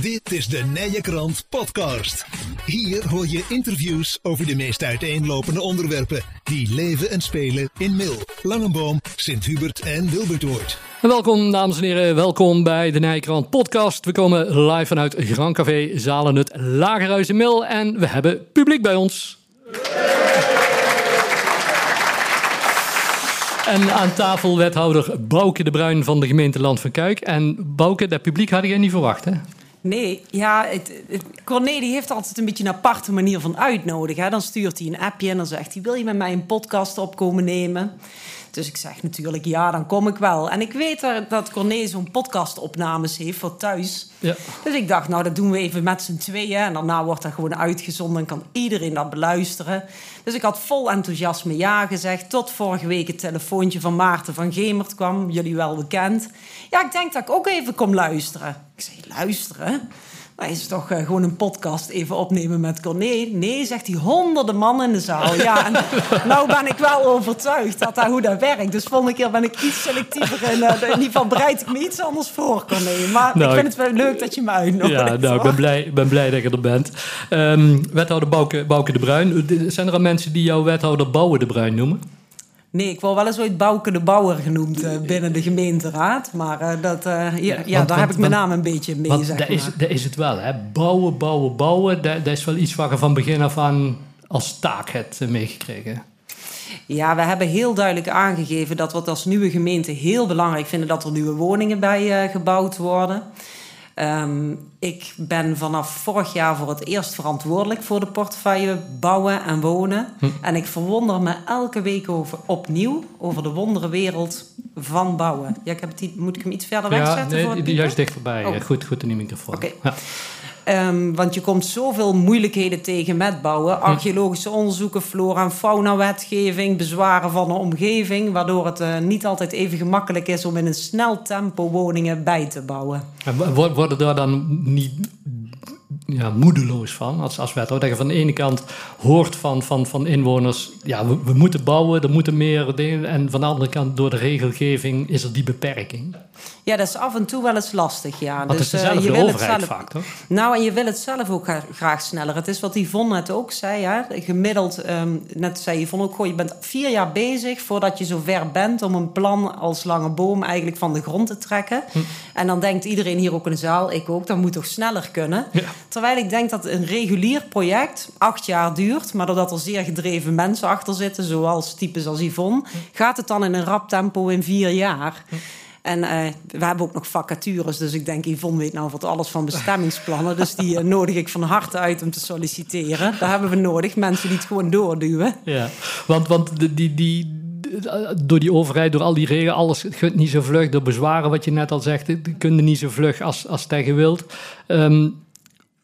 Dit is de Nije Krant Podcast. Hier hoor je interviews over de meest uiteenlopende onderwerpen die leven en spelen in Mil, Langenboom, Sint-Hubert en Wilbertoord. Welkom dames en heren, welkom bij de Nijkrant podcast. We komen live vanuit Grand Café Zalen het Lagerhuis in Mil en we hebben publiek bij ons. En aan tafel wethouder Bouke de Bruin van de gemeente Land van Kuik. En Bouke, dat publiek had je niet verwacht hè? Nee, ja, het, die heeft altijd een beetje een aparte manier van uitnodigen. Dan stuurt hij een appje en dan zegt hij... wil je met mij een podcast opkomen nemen? Dus ik zeg natuurlijk ja, dan kom ik wel. En ik weet dat Corné zo'n podcastopnames heeft voor thuis. Ja. Dus ik dacht, nou, dat doen we even met z'n tweeën. En daarna wordt dat gewoon uitgezonden en kan iedereen dat beluisteren. Dus ik had vol enthousiasme ja gezegd. Tot vorige week het telefoontje van Maarten van Gemert kwam. Jullie wel bekend. Ja, ik denk dat ik ook even kom luisteren. Ik zei, luisteren? Maar is toch uh, gewoon een podcast even opnemen met Corné? Nee, zegt hij, honderden man in de zaal. Ja, en nou ben ik wel overtuigd dat dat, hoe dat werkt. Dus volgende keer ben ik iets selectiever. En uh, in ieder geval bereid ik me iets anders voor, Corné. Maar nou, ik vind het wel leuk dat je me uitnodigt. Ja, nou, ik ben blij, ben blij dat je er bent. Um, wethouder Bouke, Bouke de Bruin. Zijn er al mensen die jou wethouder Bouwen de Bruin noemen? Nee, ik word wel eens ooit Bouke de Bouwer genoemd uh, binnen de gemeenteraad. Maar uh, dat, uh, ja, ja want, daar heb ik mijn naam een beetje mee, want zeg dat is, dat is het wel, hè? Bouwen, bouwen, bouwen. Dat, dat is wel iets wat je van begin af aan als taak hebt meegekregen. Ja, we hebben heel duidelijk aangegeven dat we het als nieuwe gemeente heel belangrijk vinden... dat er nieuwe woningen bij gebouwd worden... Um, ik ben vanaf vorig jaar voor het eerst verantwoordelijk voor de portefeuille bouwen en wonen. Hm. En ik verwonder me elke week over, opnieuw over de wonderenwereld van bouwen. Ja, ik heb het, moet ik hem iets verder wegzetten? Ja, nee, juist dichterbij. Oh. Goed, goed in die microfoon. Okay. Ja. Um, want je komt zoveel moeilijkheden tegen met bouwen. Archeologische onderzoeken, flora- en fauna-wetgeving, bezwaren van de omgeving. Waardoor het uh, niet altijd even gemakkelijk is om in een snel tempo woningen bij te bouwen. En worden daar dan niet ja, moedeloos van als, als wethouder. Dat je van de ene kant hoort van, van, van inwoners... ja, we, we moeten bouwen, er moeten meer dingen... en van de andere kant door de regelgeving is er die beperking. Ja, dat is af en toe wel eens lastig, ja. Want dus, het is dezelfde uh, je wil overheid het zelf, vaak, toch? Nou, en je wil het zelf ook graag sneller. Het is wat Yvonne net ook zei, ja. Gemiddeld, um, net zei Yvonne ook... Goh, je bent vier jaar bezig voordat je zover bent... om een plan als lange boom eigenlijk van de grond te trekken. Hm. En dan denkt iedereen hier ook in de zaal, ik ook... dat moet toch sneller kunnen? Ja. Terwijl ik denk dat een regulier project acht jaar duurt... maar doordat er zeer gedreven mensen achter zitten... zoals types als Yvonne... Hm. gaat het dan in een rap tempo in vier jaar... Hm. En uh, we hebben ook nog vacatures. Dus ik denk, Yvonne weet nou wat alles van bestemmingsplannen. dus die uh, nodig ik van harte uit om te solliciteren. Daar hebben we nodig. Mensen die het gewoon doorduwen. Ja, want, want die, die, die, door die overheid, door al die regels, alles gaat niet zo vlug. Door bezwaren, wat je net al zegt, kun je niet zo vlug als, als tegen wilt. Um,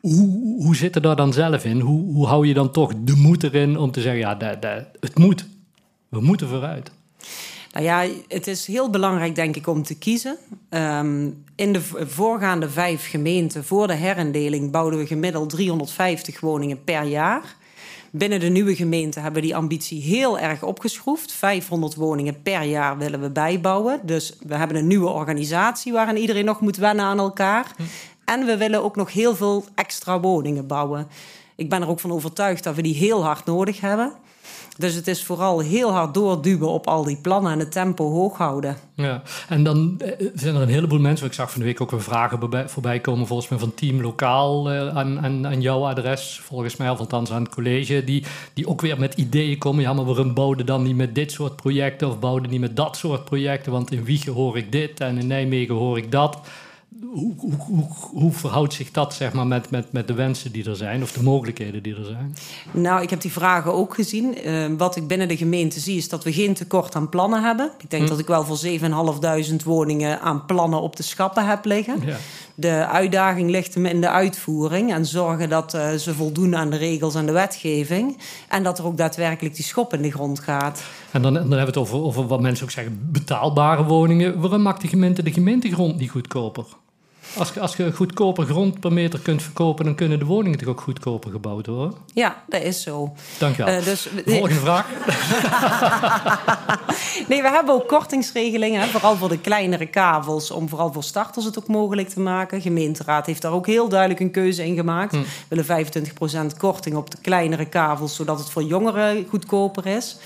hoe, hoe zit er daar dan zelf in? Hoe, hoe hou je dan toch de moed erin om te zeggen, ja, dat, dat, het moet. We moeten vooruit. Nou ja, het is heel belangrijk, denk ik, om te kiezen. Um, in de voorgaande vijf gemeenten voor de herindeling bouwden we gemiddeld 350 woningen per jaar. Binnen de nieuwe gemeente hebben we die ambitie heel erg opgeschroefd. 500 woningen per jaar willen we bijbouwen. Dus we hebben een nieuwe organisatie waarin iedereen nog moet wennen aan elkaar. Hm. En we willen ook nog heel veel extra woningen bouwen. Ik ben er ook van overtuigd dat we die heel hard nodig hebben. Dus het is vooral heel hard doorduwen op al die plannen en het tempo hoog houden. Ja, en dan eh, zijn er een heleboel mensen, ik zag van de week ook weer vragen voorbij komen, volgens mij van Team Lokaal aan, aan, aan, jouw adres, volgens mij, of althans aan het college, die, die ook weer met ideeën komen. Ja, maar waarom bouwden dan niet met dit soort projecten of bouwden niet met dat soort projecten? Want in Wiegen hoor ik dit en in Nijmegen hoor ik dat hoe, hoe, hoe, verhoudt zich dat zeg maar, met, met, met de wensen die er zijn of de mogelijkheden die er zijn? Nou, ik heb die vragen ook gezien. Uh, wat ik binnen de gemeente zie is dat we geen tekort aan plannen hebben. Ik denk hm. dat ik wel voor 7.500 woningen aan plannen op de schappen heb liggen. Ja. De uitdaging ligt hem in de uitvoering en zorgen dat uh, ze voldoen aan de regels en de wetgeving. En dat er ook daadwerkelijk die schop in de grond gaat. En dan, dan hebben we het over, over wat mensen ook zeggen: betaalbare woningen. Waarom maakt de gemeente de gemeentegrond niet goedkoper? Als, je- als je goedkoper grond per meter kunt verkopen, dan kunnen de woningen toch ook goedkoper gebouwd worden? Ja, dat is zo. Dank je wel. Eh, dus, Volgende vraag. Nee, we hebben ook kortingsregelingen, vooral voor de kleinere kavels, om vooral voor starters het ook mogelijk te maken. gemeenteraad heeft daar ook heel duidelijk een keuze in gemaakt. We willen 25% korting op de kleinere kavels, zodat het voor jongeren goedkoper is.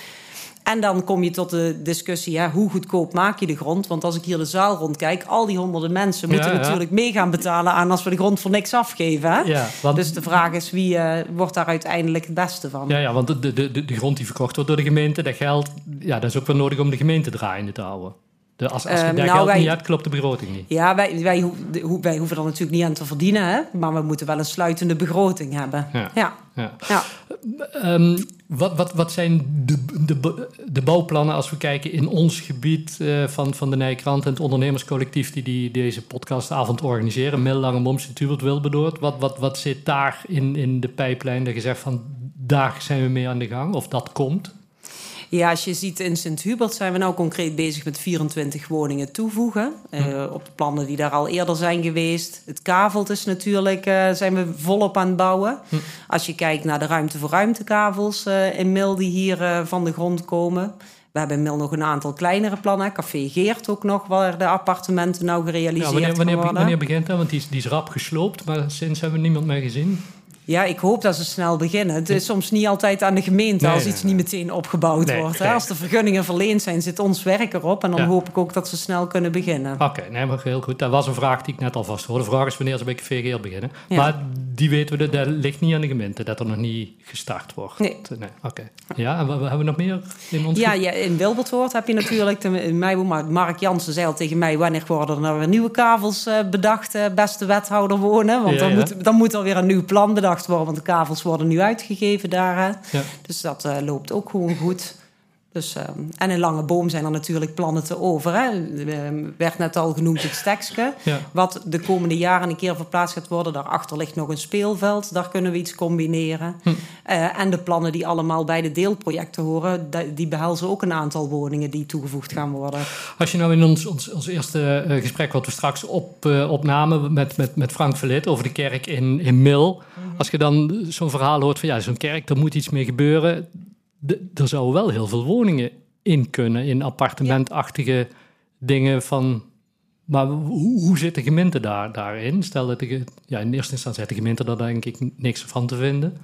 En dan kom je tot de discussie, hè, hoe goedkoop maak je de grond? Want als ik hier de zaal rondkijk, al die honderden mensen moeten Ja, ja. natuurlijk mee gaan betalen aan als we de grond voor niks afgeven. Hè? Ja, want- Dus de vraag is, wie eh, wordt daar uiteindelijk het beste van? Ja, ja want de, de, de, de grond die verkocht wordt door de gemeente, dat geld, ja, dat is ook wel nodig om de gemeente draaiende te houden. De, als als je Ehm, daar nou, geld wij- niet hebt, klopt de begroting niet. Ja, wij, wij, ho- wij hoeven er natuurlijk niet aan te verdienen, hè? maar we moeten wel een sluitende begroting hebben. Ja. ja. Ja. ja. Ehm, wat, wat, wat zijn de, de, de bouwplannen als we kijken in ons gebied eh, van, van de Nijkrant en het ondernemerscollectief die, die deze podcastavond organiseren, Mil Langebom, Sint-Hubert, Wilberdoord. Wat, wat, wat zit daar in, in de pijplijn dat je zegt van daar zijn we mee aan de gang of dat komt? Ja, als je ziet in Sint-Hubert zijn we nou concreet bezig met 24 woningen toevoegen. eh, op de plannen die daar al eerder zijn geweest. Het kavelt is natuurlijk, eh, zijn we volop aan het bouwen. Als je kijkt naar de ruimte voor ruimtekavels eh, in Mil die hier van de grond komen. We hebben in Mil nog een aantal kleinere plannen. Café Geert ook nog, waar de appartementen nou gerealiseerd Ja, wanneer, wanneer, worden. wanneer begint dat? Want die is, die is rap gesloopt, maar sinds hebben we niemand meer gezien. Ja, ik hoop dat ze snel beginnen. Het is soms niet altijd aan de gemeente Nee, als iets nee. niet meteen opgebouwd Nee, wordt. Als de vergunningen verleend zijn, zit ons werk erop. En dan Ja. hoop ik ook dat ze snel kunnen beginnen. Oké, nee, maar heel goed. Dat was een vraag die ik net al vast hoorde. De vraag is wanneer ze bij VGL beginnen. Ja. Maar die weten we, dat ligt niet aan de gemeente, dat er nog niet gestart wordt. Nee. Oké. Ja, en wat hebben we nog meer in ons Ja, ja, in Wilbertoort heb je natuurlijk de. Maar Mark Jansen zei al tegen mij... wanneer worden er nou weer nieuwe kavels eh, bedacht, eh, beste wethouder wonen? Want dan. Moet, dan moet er weer een nieuw plan bedacht worden... want de kavels worden nu uitgegeven daar. hè. Ja. Dus dat eh, loopt ook gewoon goed. Dus, ehm, en in Lange Boom zijn er natuurlijk plannen te over. Hè. Ehm, werd net al genoemd het stekske. Ja. Wat de komende jaren een keer verplaatst gaat worden. Daarachter ligt nog een speelveld. Daar kunnen we iets combineren. Hm. Eh, en de plannen die allemaal bij de deelprojecten horen... die behelzen ook een aantal woningen die toegevoegd gaan worden. Als je nou in ons, ons, ons eerste eh, gesprek wat we straks op, eh, opnamen met, met, met Frank Verlit over de kerk in, in Mil. Als je dan zo'n verhaal hoort van ja, zo'n kerk, daar moet iets mee gebeuren. Er zouden wel heel veel woningen in kunnen, in appartementachtige dingen van... Maar hoe, hoe zit de gemeente daar, daarin? Stel dat de, ja, in eerste instantie heeft de gemeente daar denk ik niks van te vinden.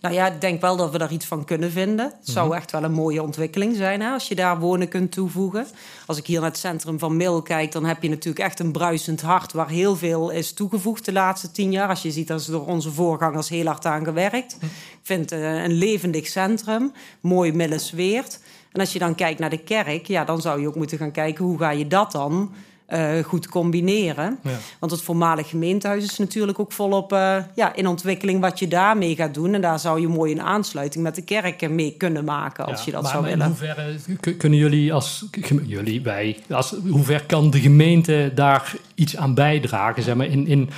Nou ja, ik denk wel dat we daar iets van kunnen vinden. Het zou echt wel een mooie ontwikkeling zijn hè, als je daar wonen kunt toevoegen. Als ik hier naar het centrum van Mil kijk, dan heb je natuurlijk echt een bruisend hart waar heel veel is toegevoegd de laatste tien jaar. Als je ziet, dat is door onze voorgangers heel hard aan gewerkt. Ik vind het een levendig centrum, mooi Millesweert. En als je dan kijkt naar de kerk, ja, dan zou je ook moeten gaan kijken hoe ga je dat dan eh, goed combineren. Ja. Want het voormalig gemeentehuis is natuurlijk ook volop eh, ja, in ontwikkeling wat je daarmee gaat doen. En daar zou je mooi een aansluiting met de kerken mee kunnen maken als Ja, je dat maar zou in willen. hoeverre k- kunnen jullie als jullie wij als hoe ver kan de gemeente daar iets aan bijdragen zeg maar in, in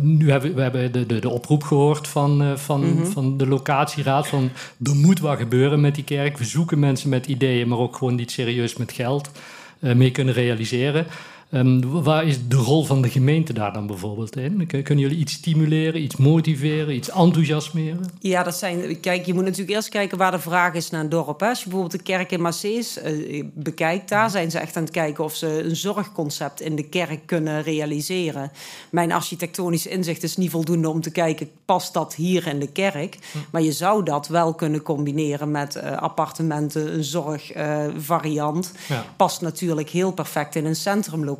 nu hebben we, hebben de, de, de oproep gehoord van, eh, van, Mhm. van de locatieraad van er moet wat gebeuren met die kerk. We zoeken mensen met ideeën, maar ook gewoon niet serieus met geld mee kunnen realiseren. Ehm, waar is de rol van de gemeente daar dan bijvoorbeeld in? Kun- Kunnen jullie iets stimuleren, iets motiveren, iets enthousiasmeren? Ja, dat zijn. Kijk, je moet natuurlijk eerst kijken waar de vraag is naar een dorp. Hè. Als je bijvoorbeeld de kerk in Macees eh, bekijkt, daar zijn ze echt aan het kijken of ze een zorgconcept in de kerk kunnen realiseren. Mijn architectonisch inzicht is niet voldoende om te kijken, past dat hier in de kerk? Maar je zou dat wel kunnen combineren met eh, appartementen, een zorgvariant. Ja. Past natuurlijk heel perfect in een centrumlocatie.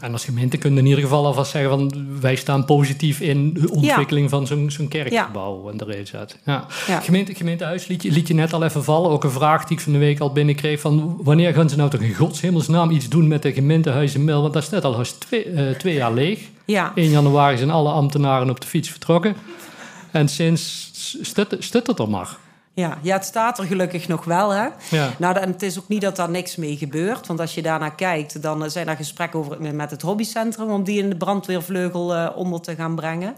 En als gemeente kun je in ieder geval alvast zeggen van wij staan positief in de ontwikkeling van zo'n zo'n kerkgebouw en de. Ja. Ja. Gemeente, gemeentehuis liet je, liet je net al even vallen. Ook een vraag die ik van de week al binnenkreeg van wanneer gaan ze nou toch in godshemelsnaam iets doen met de gemeentehuis in Mil? Want dat staat al twee, eh, twee jaar leeg. Ja. 1 januari zijn alle ambtenaren op de fiets vertrokken. En sinds stut, stut het er maar. Ja, ja, het staat er gelukkig nog wel. Hè? Ja. Nou, en het is ook niet dat daar niks mee gebeurt. Want als je daarnaar kijkt, dan eh, zijn er gesprekken over met het hobbycentrum... om die in de brandweervleugel eh, onder te gaan brengen.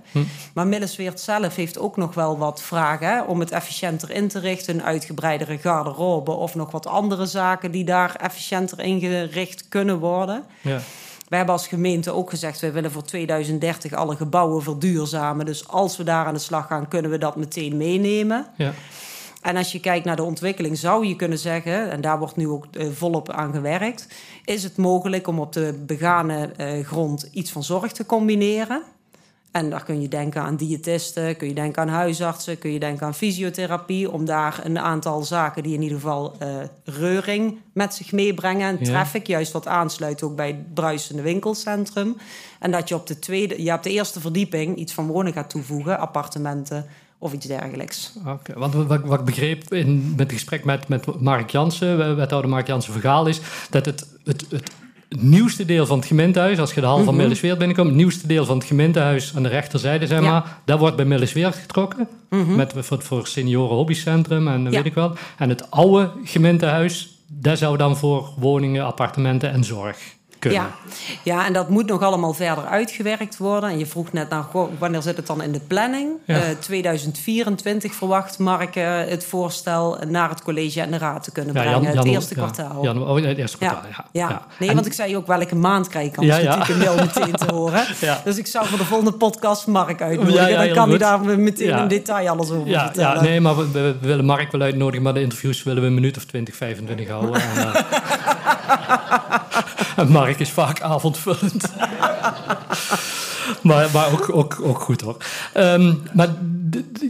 Maar Millesweert zelf heeft ook nog wel wat vragen... Hè, om het efficiënter in te richten. Een uitgebreidere garderobe of nog wat andere zaken... die daar efficiënter ingericht kunnen worden. Ja. We hebben als gemeente ook gezegd, we willen voor 2030 alle gebouwen verduurzamen. Dus als we daar aan de slag gaan, kunnen we dat meteen meenemen. Ja. En als je kijkt naar de ontwikkeling, zou je kunnen zeggen, en daar wordt nu ook uh, volop aan gewerkt, is het mogelijk om op de begane uh, grond iets van zorg te combineren. En daar kun je denken aan diëtisten, kun je denken aan huisartsen, kun je denken aan fysiotherapie. Om daar een aantal zaken die in ieder geval uh, reuring met zich meebrengen. En traffic, ja. juist wat aansluit ook bij het bruisende winkelcentrum. En dat je op de, tweede, je op de eerste verdieping iets van wonen gaat toevoegen, appartementen of iets dergelijks. Oké, want wat, wat ik begreep in, met het gesprek met, met Mark Jansen, wethouder Mark Jansen Vergaal, is dat het, het, nieuwste deel van het gemeentehuis, als je de hal van mm -hmm. Binnenkomt, het nieuwste deel van het gemeentehuis aan de rechterzijde, zeg maar, ja. dat wordt bij Millesweert getrokken. Mm -hmm. met, voor, voor senioren hobbycentrum en ja. weet ik wel. En het oude gemeentehuis, dat zou dan voor woningen, appartementen en zorg kunnen. Ja. ja, en dat moet nog allemaal verder uitgewerkt worden. En je vroeg net naar wanneer zit het dan in de planning? Ja. Uh, 2024 verwacht Mark uh, het voorstel naar het college en de raad te kunnen brengen. Ja, Jan, Jan, het eerste kwartaal. Jan, oh, het eerste kwartaal, ja. ja. Nee, en, want ik zei ook welke maand krijg ik kans natuurlijk een mail meteen te horen. Dus ik zou voor de volgende podcast Mark uitnodigen. dan kan hij daar meteen in detail alles over ja, vertellen. Ja, nee, maar we, we, willen Mark wel uitnodigen, maar de interviews willen we een minuut of 20, 25 houden. en, uh, en Mark is vaak avondvullend. Maar maar ook, ook, ook goed hoor. Um, maar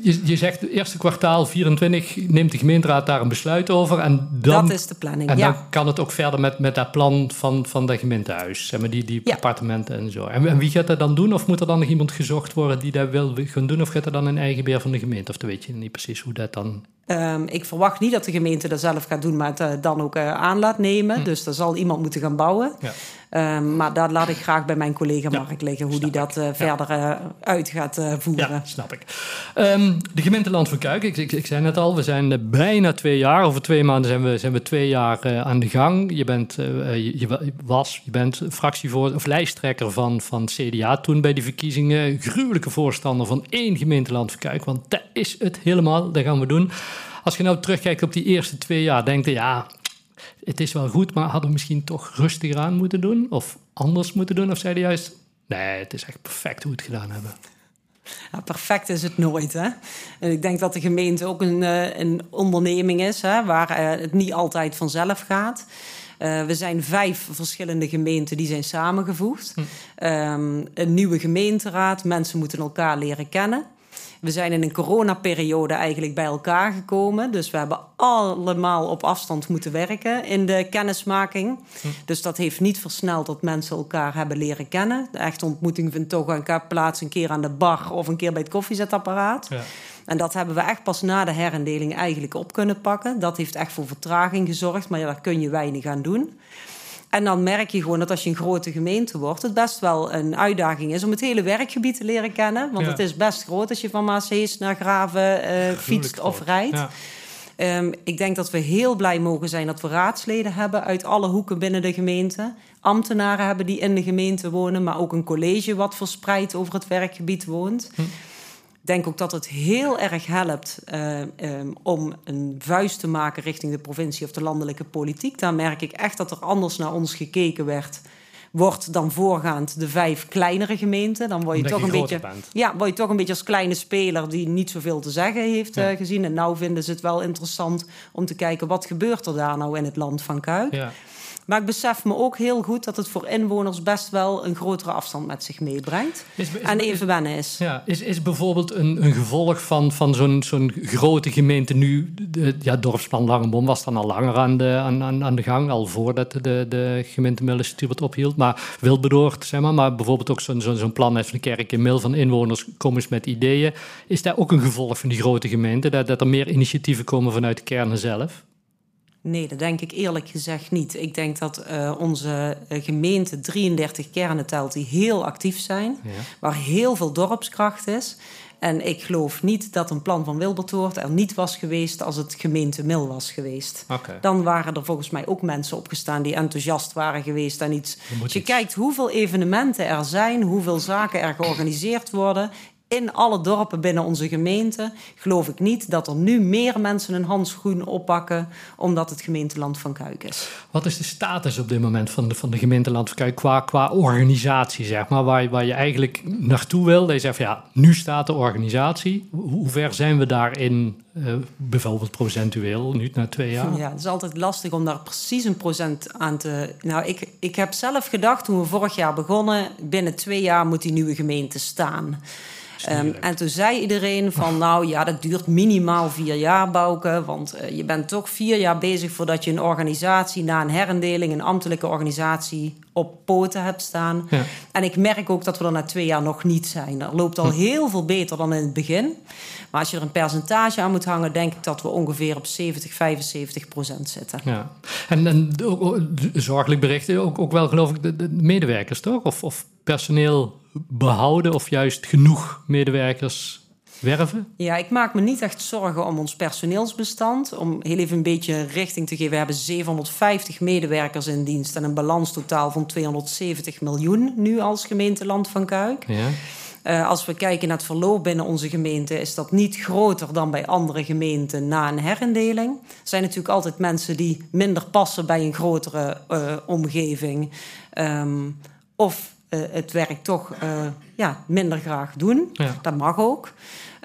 je, je zegt, het eerste kwartaal 24 neemt de gemeenteraad daar een besluit over. En dan, dat is de planning, En ja. dan kan het ook verder met, met dat plan van, van dat gemeentehuis. Zeg maar, die, die ja. appartementen en zo. En, en, wie gaat dat dan doen? Of moet er dan nog iemand gezocht worden die dat wil gaan doen? Of gaat er dan een eigen beheer van de gemeente? Of dan weet je niet precies hoe dat dan... Um, ik verwacht niet dat de gemeente dat zelf gaat doen, maar het uh, dan ook uh, aan laat nemen. Hm. Dus er zal iemand moeten gaan bouwen. Ja. Um, maar daar laat ik graag bij mijn collega Mark liggen, hoe die dat ja. verder uh, uit gaat uh, voeren. Ja, snap ik. Um, de gemeente Land van Kuik, ik, ik, ik, zei net al, we zijn bijna twee jaar, over twee maanden zijn we, zijn we twee jaar aan de gang. Je, bent, je, je, was, je bent fractievoorzitter of lijsttrekker van, van CDA toen bij die verkiezingen. Gruwelijke voorstander van één gemeente Land van Kuik, want dat is het helemaal, dat gaan we doen. Als je nou terugkijkt op die eerste twee jaar, denk je, ja, het is wel goed, maar hadden we misschien toch rustiger aan moeten doen? Of anders moeten doen? Of zeiden juist, nee, het is echt perfect hoe we het gedaan hebben? Ja, perfect is het nooit. Hè? En ik denk dat de gemeente ook een, een onderneming is hè, waar het niet altijd vanzelf gaat. Uh, we zijn vijf verschillende gemeenten die zijn samengevoegd. Hm. Um, een nieuwe gemeenteraad. Mensen moeten elkaar leren kennen. We zijn in een coronaperiode eigenlijk bij elkaar gekomen. Dus we hebben allemaal op afstand moeten werken in de kennismaking. Hm. Dus dat heeft niet versneld dat mensen elkaar hebben leren kennen. De echte ontmoeting vindt toch een keer plaats een keer aan de bar of een keer bij het koffiezetapparaat. Ja. En dat hebben we echt pas na de herindeling eigenlijk op kunnen pakken. Dat heeft echt voor vertraging gezorgd, maar ja, daar kun je weinig aan doen. En dan merk je gewoon dat als je een grote gemeente wordt, het best wel een uitdaging is om het hele werkgebied te leren kennen. Want ja. het is best groot als je van Maasees naar Graven uh, fietst of rijdt. Ja. Um, ik denk dat we heel blij mogen zijn dat we raadsleden hebben uit alle hoeken binnen de gemeente. Ambtenaren hebben die in de gemeente wonen, maar ook een college wat verspreid over het werkgebied woont. Hm. Ik denk ook dat het heel erg helpt uh, um, om een vuist te maken richting de provincie of de landelijke politiek. Daar merk ik echt dat er anders naar ons gekeken werd. Wordt dan voorgaand de vijf kleinere gemeenten. Dan word je Omdat toch je een beetje. Bent. Ja, word je toch een beetje als kleine speler die niet zoveel te zeggen heeft ja. uh, gezien. En nou vinden ze het wel interessant om te kijken wat gebeurt er daar nou in het land van Kuik. Ja. Maar ik besef me ook heel goed dat het voor inwoners best wel een grotere afstand met zich meebrengt. Is, is, en even wennen is. Ja, is, is bijvoorbeeld een, een gevolg van, van zo'n zo'n grote gemeente nu... De, ja, dorpsplan Langenboom was dan al langer aan de, aan, aan, de gang... al voordat de, de gemeente Millenstuur het ophield. Maar Wilbedoord, zeg maar, maar bijvoorbeeld ook zo'n zo'n zo'n plan... heeft van de kerk in Mil van inwoners komen eens met ideeën. Is daar ook een gevolg van die grote gemeente? Dat, dat er meer initiatieven komen vanuit de kernen zelf? Nee, dat denk ik eerlijk gezegd niet. Ik denk dat uh, onze gemeente 33 kernen telt die heel actief zijn, ja. waar heel veel dorpskracht is. En ik geloof niet dat een plan van Wilbertoort er niet was geweest als het gemeente Mil was geweest. Okay. Dan waren er volgens mij ook mensen opgestaan die enthousiast waren geweest en iets. Als je iets. kijkt hoeveel evenementen er zijn, hoeveel zaken er georganiseerd worden in alle dorpen binnen onze gemeente geloof ik niet dat er nu meer mensen een handschoen oppakken omdat het gemeenteland van Kuik is. Wat is de status op dit moment van de, van de gemeenteland van Kuik qua, qua organisatie, zeg maar, waar, waar je eigenlijk naartoe wil? Je zegt van ja, nu staat de organisatie. Hoe ver zijn we daarin, uh, bijvoorbeeld procentueel, nu na twee jaar? Ja, het is altijd lastig om daar precies een procent aan te... Nou, ik, ik heb zelf gedacht toen we vorig jaar begonnen, binnen twee jaar moet die nieuwe gemeente staan. Um, en toen zei iedereen van, nou ja, dat duurt minimaal vier jaar, Bouke. Want uh, je bent toch vier jaar bezig voordat je een organisatie... na een herindeling, een ambtelijke organisatie, op poten hebt staan. Ja. En ik merk ook dat we er na twee jaar nog niet zijn. Er loopt al hm. heel veel beter dan in het begin. Maar als je er een percentage aan moet hangen... denk ik dat we ongeveer op 70, 75 procent zitten. Ja. En, en zorgelijk berichten ook, ook wel, geloof ik, de, de medewerkers, toch? Of, of personeel behouden of juist genoeg medewerkers werven? Ja, ik maak me niet echt zorgen om ons personeelsbestand. Om heel even een beetje richting te geven. We hebben 750 medewerkers in dienst en een balans totaal van 270 miljoen nu als gemeente Land van Kuik. Ja. Uh, als we kijken naar het verloop binnen onze gemeente, is dat niet groter dan bij andere gemeenten na een herindeling. Er zijn natuurlijk altijd mensen die minder passen bij een grotere uh, omgeving. Um, of uh, het werk toch uh, ja, minder graag doen. Ja. Dat mag ook.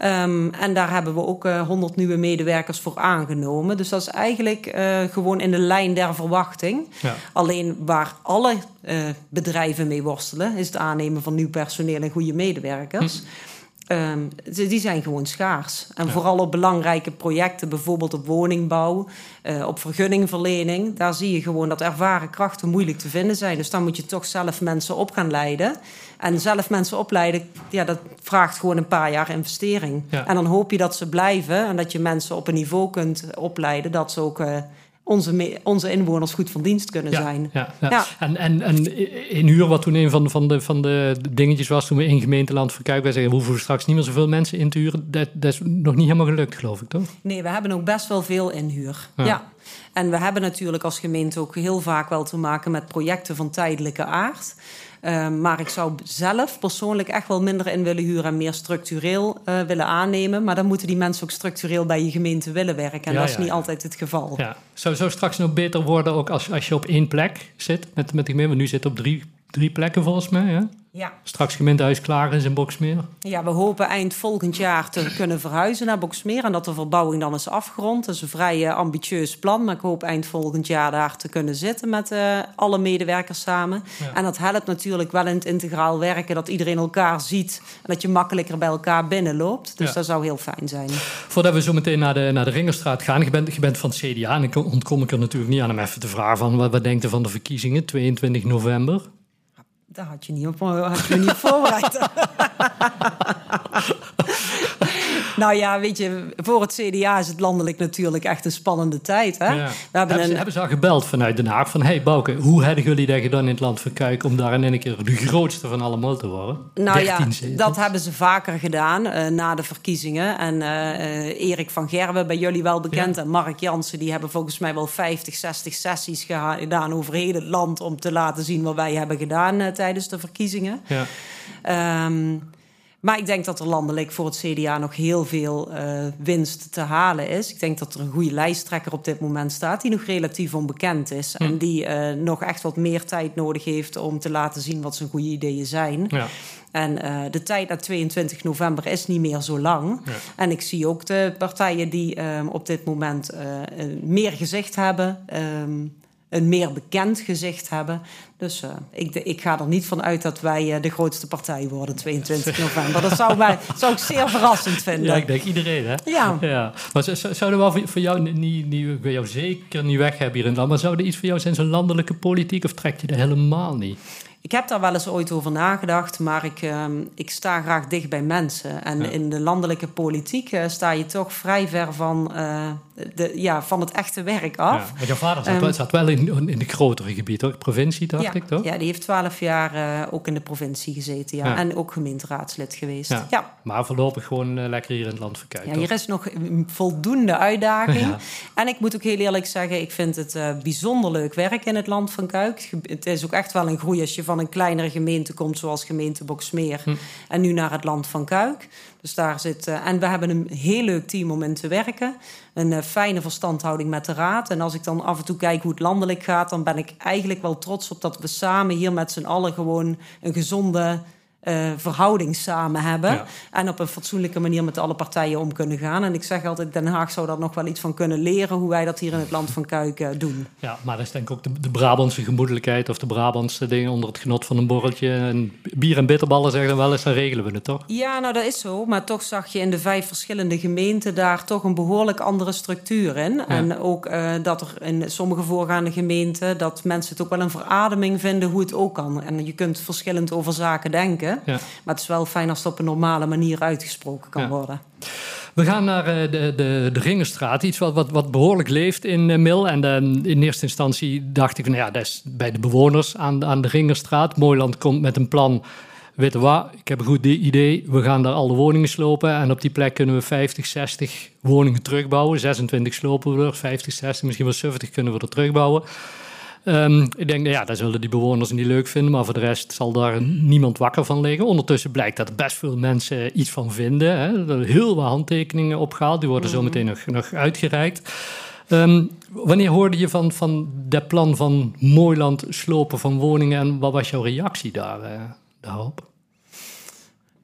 Um, en daar hebben we ook uh, 100 nieuwe medewerkers voor aangenomen. Dus dat is eigenlijk gewoon in de lijn der verwachting. Ja. Alleen waar alle bedrijven mee worstelen, is het aannemen van nieuw personeel en goede medewerkers. Hm. Um, die zijn gewoon schaars. En vooral op belangrijke projecten, bijvoorbeeld op woningbouw, uh, op vergunningverlening, daar zie je gewoon dat ervaren krachten moeilijk te vinden zijn. Dus dan moet je toch zelf mensen op gaan leiden. En zelf mensen opleiden, ja, dat vraagt gewoon een paar jaar investering. Ja. En dan hoop je dat ze blijven en dat je mensen op een niveau kunt opleiden dat ze ook. Uh, onze, onze inwoners goed van dienst kunnen zijn. Ja, ja. En, en, en in huur, wat toen een van, van, de, van de dingetjes was toen we in gemeenteland verkuiken, wij zeggen, we hoeven straks niet meer zoveel mensen in te huren. Dat, dat is nog niet helemaal gelukt, geloof ik, toch? Nee, we hebben ook best wel veel inhuur. Ja. En we hebben natuurlijk als gemeente ook heel vaak wel te maken met projecten van tijdelijke aard. Ehm, maar ik zou zelf persoonlijk echt wel minder in willen huren en meer structureel uh, willen aannemen. Maar dan moeten die mensen ook structureel bij je gemeente willen werken. En dat is niet altijd het geval. Ja. Zou, zou straks nog beter worden ook als, als je op één plek zit met, met de gemeente? Nu zit op drie, drie plekken volgens mij. Ja? Ja. Straks gemeentehuis klaar is in Boksmeer. Ja, we hopen eind volgend jaar te kunnen verhuizen naar Boksmeer. En dat de verbouwing dan is afgerond. Dat is een vrij eh, ambitieus plan. Maar ik hoop eind volgend jaar daar te kunnen zitten met uh, alle medewerkers samen. En dat helpt natuurlijk wel in het integraal werken. Dat iedereen elkaar ziet. En dat je makkelijker bij elkaar binnenloopt. Dus dat zou heel fijn zijn. Voordat we zo meteen naar de, naar de Ringerstraat gaan. Je bent, je bent van het CDA. En ik ontkom ik er natuurlijk niet aan om even te vragen van... Wat, wat denkt u van de verkiezingen 22 november? Daar had je niet op, had je niet voorbereid. Nou ja, weet je, voor het CDA is het landelijk natuurlijk echt een spannende tijd. Hè? We hebben, hebben, ze, hebben ze al gebeld vanuit Den Haag van... hey Bouke, hoe hebben jullie dat gedaan in het land van Kuik... om daar in een keer de grootste van allemaal te worden? Nou ja, dat hebben ze vaker gedaan uh, na de verkiezingen. En uh, Erik van Gerwen, bij jullie wel bekend... en Mark Jansen, die hebben volgens mij wel 50, 60 sessies gedaan... over heel het land om te laten zien wat wij hebben gedaan... Uh, tijdens de verkiezingen. Ja. Um, maar ik denk dat er landelijk voor het CDA nog heel veel uh, winst te halen is. Ik denk dat er een goede lijsttrekker op dit moment staat, die nog relatief onbekend is. En die uh, nog echt wat meer tijd nodig heeft om te laten zien wat zijn goede ideeën zijn. Ja. En uh, de tijd na 22 november is niet meer zo lang. Ja. En ik zie ook de partijen die op dit moment meer gezicht hebben. Um, een meer bekend gezicht hebben. Dus uh, ik, ik, ga er niet van uit dat wij uh, de grootste partij worden 22 november. Dat zou, mij, zou ik zeer verrassend vinden. Ja, ik denk iedereen, hè? Ja. ja. Maar zouden we voor, voor jou niet, niet, jou zeker niet weg hebben hier in het land... maar zou er iets voor jou zijn, zo'n landelijke politiek... of trekt je er helemaal niet? Ik heb daar wel eens ooit over nagedacht, maar ik, uh, ik sta graag dicht bij mensen. En ja. in de landelijke politiek uh, sta je toch vrij ver van, uh, de, ja, van het echte werk af. Ja, jouw vader zat, um, zat wel in, in de grotere gebied, hoor. Provincie, dacht ja, ik, toch? Ja, die heeft twaalf jaar uh, ook in de provincie gezeten, ja. En ook gemeenteraadslid geweest, ja. Maar voorlopig gewoon lekker hier in het land verkijken. Ja, hier is nog voldoende uitdaging. En ik moet ook heel eerlijk zeggen, ik vind het bijzonder leuk werk in het land van Kuik. Het is ook echt wel een groei als je van van een kleinere gemeente komt, zoals gemeente Boksmeer. Hm. En nu naar het land van Kuik. Dus daar zit. Uh, en we hebben een heel leuk team om in te werken. Een uh, fijne verstandhouding met de raad. En als ik dan af en toe kijk hoe het landelijk gaat, dan ben ik eigenlijk wel trots op dat we samen hier met z'n allen gewoon een gezonde uh, verhouding samen hebben. En op een fatsoenlijke manier met alle partijen om kunnen gaan. En ik zeg altijd, Den Haag zou daar nog wel iets van kunnen leren... hoe wij dat hier in het land van Kuik doen. Ja, maar dat is denk ik ook de, de Brabantse gemoedelijkheid... of de Brabantse dingen onder het genot van een borreltje. En bier en bitterballen zeggen dan wel eens, dan regelen we het, toch? Ja, nou dat is zo. Maar toch zag je in de vijf verschillende gemeenten... daar toch een behoorlijk andere structuur in. En ook uh, dat er in sommige voorgaande gemeenten... dat mensen het ook wel een verademing vinden hoe het ook kan. En je kunt verschillend over zaken denken... Ja. Maar het is wel fijn als het op een normale manier uitgesproken kan worden. We gaan naar eh, de, de, de Ringerstraat, iets wat, wat, wat behoorlijk leeft in uh, Mil. En uh, in eerste instantie dacht ik, nou ja, dat is bij de bewoners aan, aan de Ringerstraat. Mooiland komt met een plan. Weet je wat, ik heb een goed idee. We gaan daar alle woningen slopen. En op die plek kunnen we 50, 60 woningen terugbouwen. 26 slopen we er, 50, 60, misschien wel 70 kunnen we er terugbouwen. Um, ik denk, nou ja, dat zullen die bewoners niet leuk vinden, maar voor de rest zal daar niemand wakker van liggen. Ondertussen blijkt dat best veel mensen iets van vinden. Hè. Er heel wat handtekeningen opgehaald, die worden zo mhm. meteen nog, nog uitgereikt. Um, wanneer hoorde je van, van dat plan van Mooiland slopen van woningen en wat was jouw reactie daar, uh, daarop?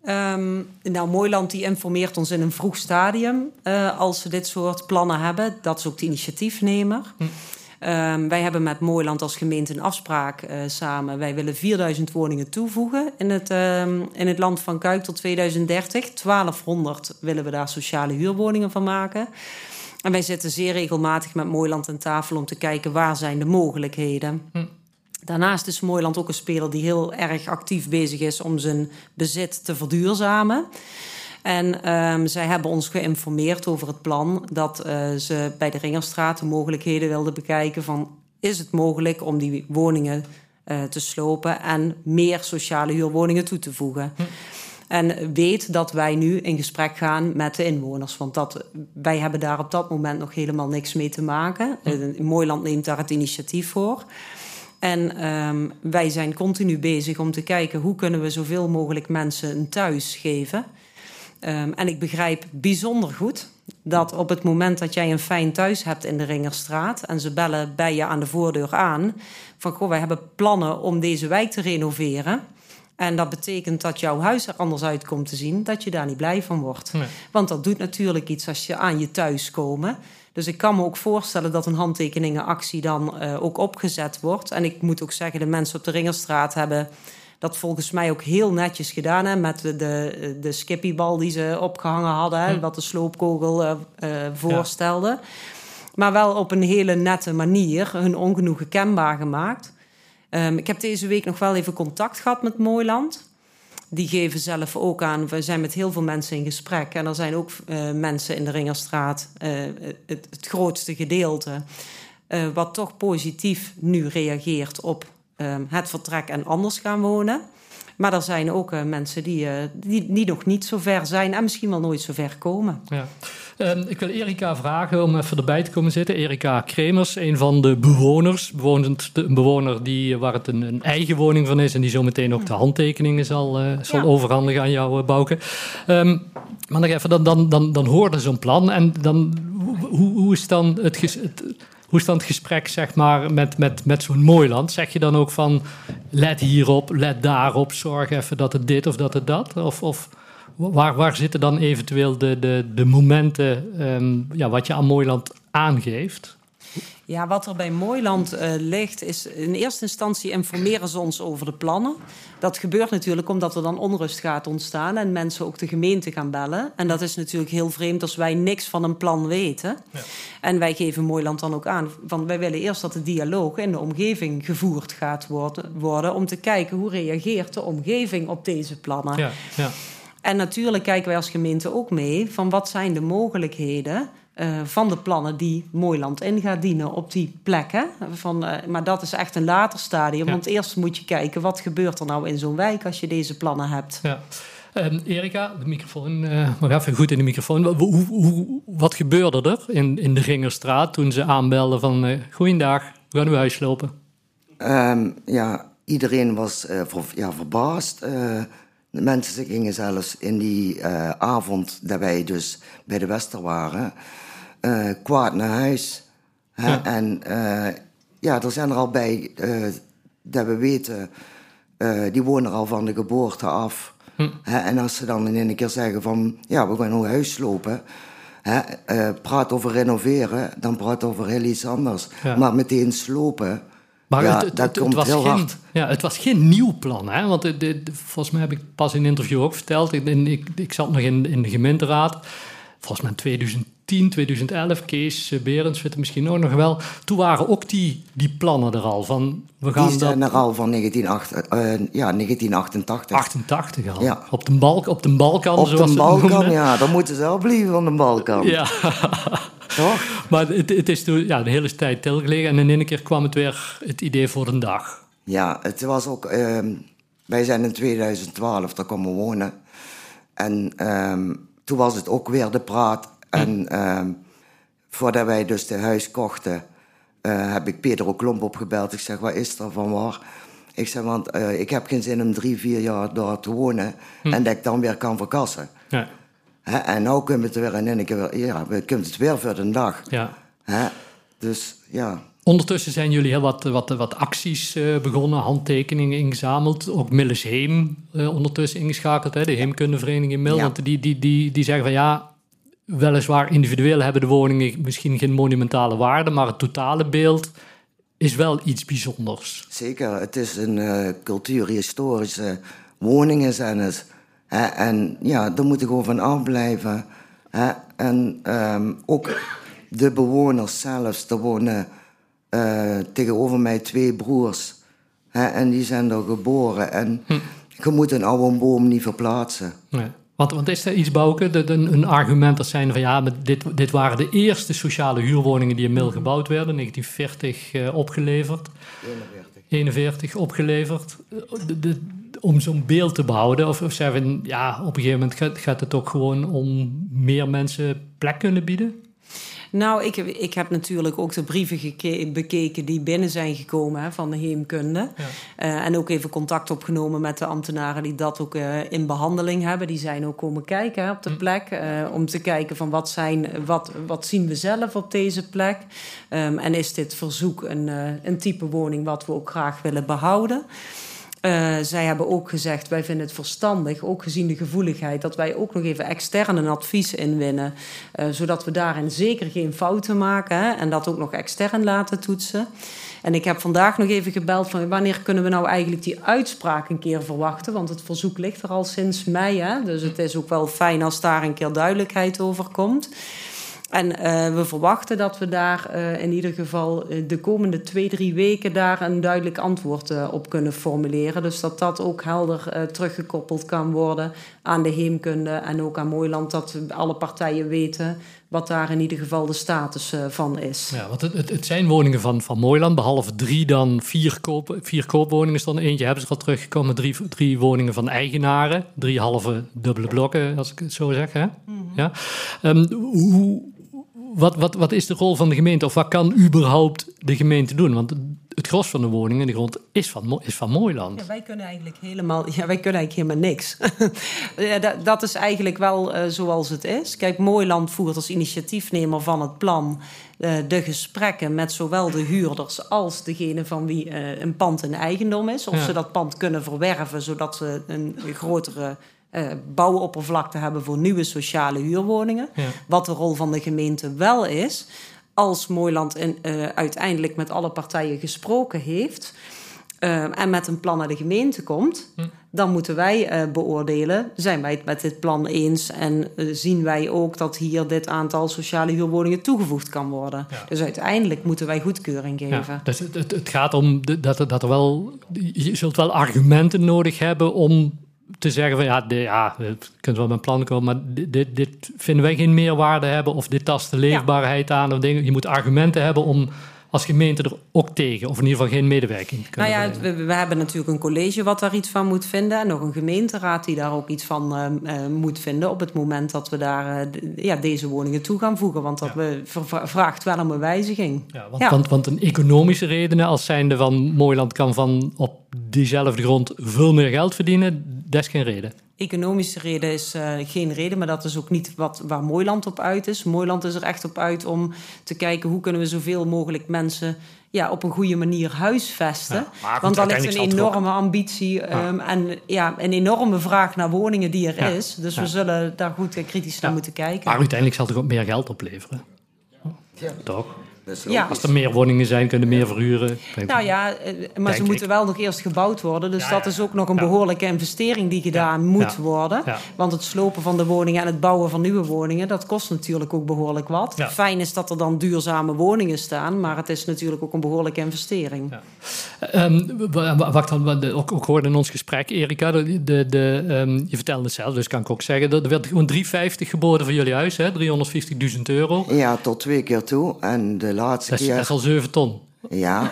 Um, nou, Mooiland die informeert ons in een vroeg stadium uh, als ze dit soort plannen hebben. Dat is ook de initiatiefnemer. Hm. Um, wij hebben met Mooiland als gemeente een afspraak uh, samen. Wij willen 4000 woningen toevoegen in het, um, in het land van Kuik tot 2030. 1200 willen we daar sociale huurwoningen van maken. En wij zitten zeer regelmatig met Mooiland aan tafel om te kijken waar zijn de mogelijkheden. Hm. Daarnaast is Mooiland ook een speler die heel erg actief bezig is om zijn bezit te verduurzamen. En um, zij hebben ons geïnformeerd over het plan dat uh, ze bij de Ringerstraat de mogelijkheden wilden bekijken van is het mogelijk om die woningen uh, te slopen en meer sociale huurwoningen toe te voegen. Hm. En weet dat wij nu in gesprek gaan met de inwoners. Want dat, wij hebben daar op dat moment nog helemaal niks mee te maken. Hm. Mooiland neemt daar het initiatief voor. En um, wij zijn continu bezig om te kijken hoe kunnen we zoveel mogelijk mensen een thuis geven. Um, en ik begrijp bijzonder goed dat op het moment dat jij een fijn thuis hebt in de Ringerstraat en ze bellen bij je aan de voordeur aan van goh, wij hebben plannen om deze wijk te renoveren. En dat betekent dat jouw huis er anders uit komt te zien, dat je daar niet blij van wordt. Nee. Want dat doet natuurlijk iets als je aan je thuis komen. Dus ik kan me ook voorstellen dat een handtekeningenactie dan uh, ook opgezet wordt. En ik moet ook zeggen, de mensen op de Ringerstraat hebben dat volgens mij ook heel netjes gedaan. Hè, met de, de, de skippybal die ze opgehangen hadden. Hè, hm. wat de sloopkogel uh, uh, voorstelde. Maar wel op een hele nette manier hun ongenoegen kenbaar gemaakt. Um, ik heb deze week nog wel even contact gehad met Mooiland. Die geven zelf ook aan. We zijn met heel veel mensen in gesprek. En er zijn ook uh, mensen in de Ringerstraat, het, het, grootste gedeelte, wat toch positief nu reageert op Ehm, het vertrek en anders gaan wonen. Maar er zijn ook uh, mensen die, uh, die, die, nog niet zo ver zijn en misschien wel nooit zo ver komen. Ja. Um, ik wil Erika vragen om even erbij te komen zitten. Erika Kremers, een van de bewoners. Bewonend, een bewoner die, waar het een, een, eigen woning van is en die zo meteen ook de handtekeningen zal, zal ja. overhandigen aan jou, Bouke. Um, maar nog even, dan, dan, dan, dan hoorde zo'n plan en dan, hoe, hoe is dan het, het hoe is dan het gesprek zeg maar, met, met, met zo'n mooi land? Zeg je dan ook van let hierop, let daarop, zorg even dat het dit of dat het dat? Of, of waar, waar zitten dan eventueel de, de, de momenten um, ja, wat je aan Mooiland aangeeft? Ja, wat er bij Mooiland uh, ligt, is in eerste instantie informeren ze ons over de plannen. Dat gebeurt natuurlijk omdat er dan onrust gaat ontstaan en mensen ook de gemeente gaan bellen. En dat is natuurlijk heel vreemd als wij niks van een plan weten. Ja. En wij geven Mooiland dan ook aan van wij willen eerst dat de dialoog in de omgeving gevoerd gaat worden, worden om te kijken hoe reageert de omgeving op deze plannen. Ja, ja. En natuurlijk kijken wij als gemeente ook mee van wat zijn de mogelijkheden uh, van de plannen die Mooiland in gaat dienen op die plekken. Van, uh, maar dat is echt een later stadium. Ja. Want eerst moet je kijken wat gebeurt er nou in zo'n wijk als je deze plannen hebt. Ja. Um, Erika, de microfoon, uh, maar even goed in de microfoon. Hoe, hoe, wat gebeurde er in, in de Ringerstraat toen ze aanbelden van... Uh, goeiedag, we gaan uw huis lopen? Um, ja, iedereen was uh, ver, ja, verbaasd. Uh, de mensen gingen zelfs in die uh, avond dat wij dus bij de Wester waren, kwaad naar huis. Ja. En ja, er zijn er al bij dat we weten, die wonen er al van de geboorte af. Hm. en als ze dan in een keer zeggen van, ja, we gaan een huis lopen Hè, uh, praat over renoveren, dan praat over heel iets anders. Maar meteen slopen, maar ja, het, dat komt was heel geen, hard. Ja, het was geen nieuw plan. Hè? Want de, volgens mij heb ik pas in een interview ook verteld. Ik, ik, ik zat nog in, in de gemeenteraad. Volgens mij in 2010, 2011, Kees Berends, weet het misschien ook nog wel. Toen waren ook die, die plannen er al. Van, we gaan die zijn dat, er al van 1988, uh, ja, 1988. 88 al. Ja. Op, de balk, op de Balkan, op de Balkan, ja. Dan moeten ze al blijven van de Balkan. Ja. Toch? Maar het, het is toen ja, de hele tijd stilgelegen. En in één keer kwam het weer het idee voor een dag. Ja, het was ook... Uh, wij zijn in 2012 daar komen wonen. En... Uh, toen was het ook weer de praat. En uh, voordat wij dus de huis kochten, uh, heb ik Pedro Klomp opgebeld. Ik zeg, wat is er van waar? Ik zeg, want uh, ik heb geen zin om drie, vier jaar daar te wonen hm. en dat ik dan weer kan verkassen. Ja. Hè? En nu kunnen we het weer in één keer, ja, we kunnen het weer voor de dag. Ja. Hè? Dus ja. Ondertussen zijn jullie heel wat, wat, wat acties uh, begonnen, handtekeningen ingezameld. Ook Milles Heem uh, ondertussen ingeschakeld, hè, de Heemkundevereniging in Mil. Want die, die, die, die zeggen van ja, weliswaar individueel hebben de woningen misschien geen monumentale waarde, maar het totale beeld is wel iets bijzonders. Zeker, het is een uh, cultuurhistorische woningen zijn het. En ja, daar moet je gewoon van afblijven. En um, ook de bewoners zelfs, er wonen uh, tegenover mij twee broers. En die zijn er geboren. En hm. je moet een oude boom niet verplaatsen. Nee. Want, want is er iets, Bouke, een, een argument dat zijn van ja, dit, dit waren de eerste sociale huurwoningen die in Mil gebouwd werden, 1940 uh, opgeleverd. 41. 41 opgeleverd. De, om zo'n beeld te behouden? Of, of zeggen ja, op een gegeven moment gaat het ook gewoon om meer mensen plek kunnen bieden? Nou, ik heb, ik heb natuurlijk ook de brieven bekeken die binnen zijn gekomen hè, van de heemkunde. Ja. Uh, en ook even contact opgenomen met de ambtenaren die dat ook uh, in behandeling hebben. Die zijn ook komen kijken hè, op de hm. plek. Uh, om te kijken van wat, zijn, wat, wat zien we zelf op deze plek. Um, en is dit verzoek een, een type woning wat we ook graag willen behouden. Uh, zij hebben ook gezegd, wij vinden het verstandig, ook gezien de gevoeligheid, dat wij ook nog even extern een advies inwinnen. Uh, zodat we daarin zeker geen fouten maken en dat ook nog extern laten toetsen. En ik heb vandaag nog even gebeld van wanneer kunnen we nou eigenlijk die uitspraak een keer verwachten? Want het verzoek ligt er al sinds mei. Hè? Dus het is ook wel fijn als daar een keer duidelijkheid over komt. En uh, we verwachten dat we daar uh, in ieder geval uh, de komende twee, drie weken daar een duidelijk antwoord op kunnen formuleren. Dus dat dat ook helder teruggekoppeld kan worden aan de heemkunde en ook aan Mooiland. Dat alle partijen weten wat daar in ieder geval de status van is. Ja, want het, het, het, zijn woningen van, van Mooiland, behalve drie dan vier, koop, vier koopwoningen stonden. Eentje hebben ze al teruggekomen, drie, drie woningen van eigenaren. Drie halve dubbele blokken, als ik het zo zeg. Hè? Mm -hmm. ja? Um, hoe, wat, wat, wat is de rol van de gemeente? Of wat kan überhaupt de gemeente doen? Want het gros van de woningen in de grond is van, is van Mooiland. Ja, wij kunnen eigenlijk helemaal, ja, wij kunnen eigenlijk helemaal niks. ja, dat, dat, is eigenlijk wel uh, zoals het is. Kijk, Mooiland voert als initiatiefnemer van het plan uh, de gesprekken met zowel de huurders als degene van wie uh, een pand in eigendom is. Of ja. ze dat pand kunnen verwerven zodat ze een grotere uh, bouwoppervlakte hebben voor nieuwe sociale huurwoningen. Ja. Wat de rol van de gemeente wel is, als Mooiland in, uh, uiteindelijk met alle partijen gesproken heeft. Uh, en met een plan naar de gemeente komt, hm. dan moeten wij uh, beoordelen: zijn wij het met dit plan eens en uh, zien wij ook dat hier dit aantal sociale huurwoningen toegevoegd kan worden? Ja. Dus uiteindelijk moeten wij goedkeuring geven. Ja, dus het, het, het, gaat om dat, dat er wel, je zult wel argumenten nodig hebben om te zeggen van ja, de, ja, je kunt wel met een plan komen, maar dit, dit, vinden wij geen meerwaarde hebben of dit tast de leefbaarheid aan of dingen. Je moet argumenten hebben om als gemeente er ook tegen? Of in ieder geval geen medewerking Nou kunnen ja, verlenen? we, we hebben natuurlijk een college wat daar iets van moet vinden. En nog een gemeenteraad die daar ook iets van eh, eh, moet vinden. op het moment dat we daar eh, ja, deze woningen toe gaan voegen. Want dat Ja. we vraagt wel om een wijziging. Ja, want, Ja. Want, want een economische redenen als zijnde van Mooiland kan van op diezelfde grond veel meer geld verdienen, dat is geen reden. Economische reden is eh, geen reden, maar dat is ook niet wat, waar Mooiland op uit is. Mooiland is er echt op uit om te kijken hoe kunnen we zoveel mogelijk mensen ja, op een goede manier huisvesten. Ja, goed, Want daar ligt een enorme ambitie ehm, en ja, een enorme vraag naar woningen die er Ja. is. Dus Ja. we zullen daar goed en kritisch naar moeten kijken. Maar uiteindelijk zal het ook meer geld opleveren. Ja. Toch? Ja. Als er meer woningen zijn, kunnen meer verhuren. Nou ja, eh, maar ze moeten ik. wel nog eerst gebouwd worden. Dus Ja, dat ja. is ook nog een Ja. behoorlijke investering die gedaan moet Ja. worden. Ja. Want het slopen van de woningen en het bouwen van nieuwe woningen, dat kost natuurlijk ook behoorlijk wat. Ja. Fijn is dat er dan duurzame woningen staan, maar het is natuurlijk ook een behoorlijke investering. Ja. Ehm, wa- wa- wacht dan, ook, ook hoorde in ons gesprek, Erika, de, de, de, ehm, je vertelde het zelf, dus kan ik ook zeggen, er werd gewoon 350 geboden voor jullie huis, hè? 350.000 euro. Ja, tot twee keer toe. En de laatste Dat is, keer... dat is al 7 ton. Ja.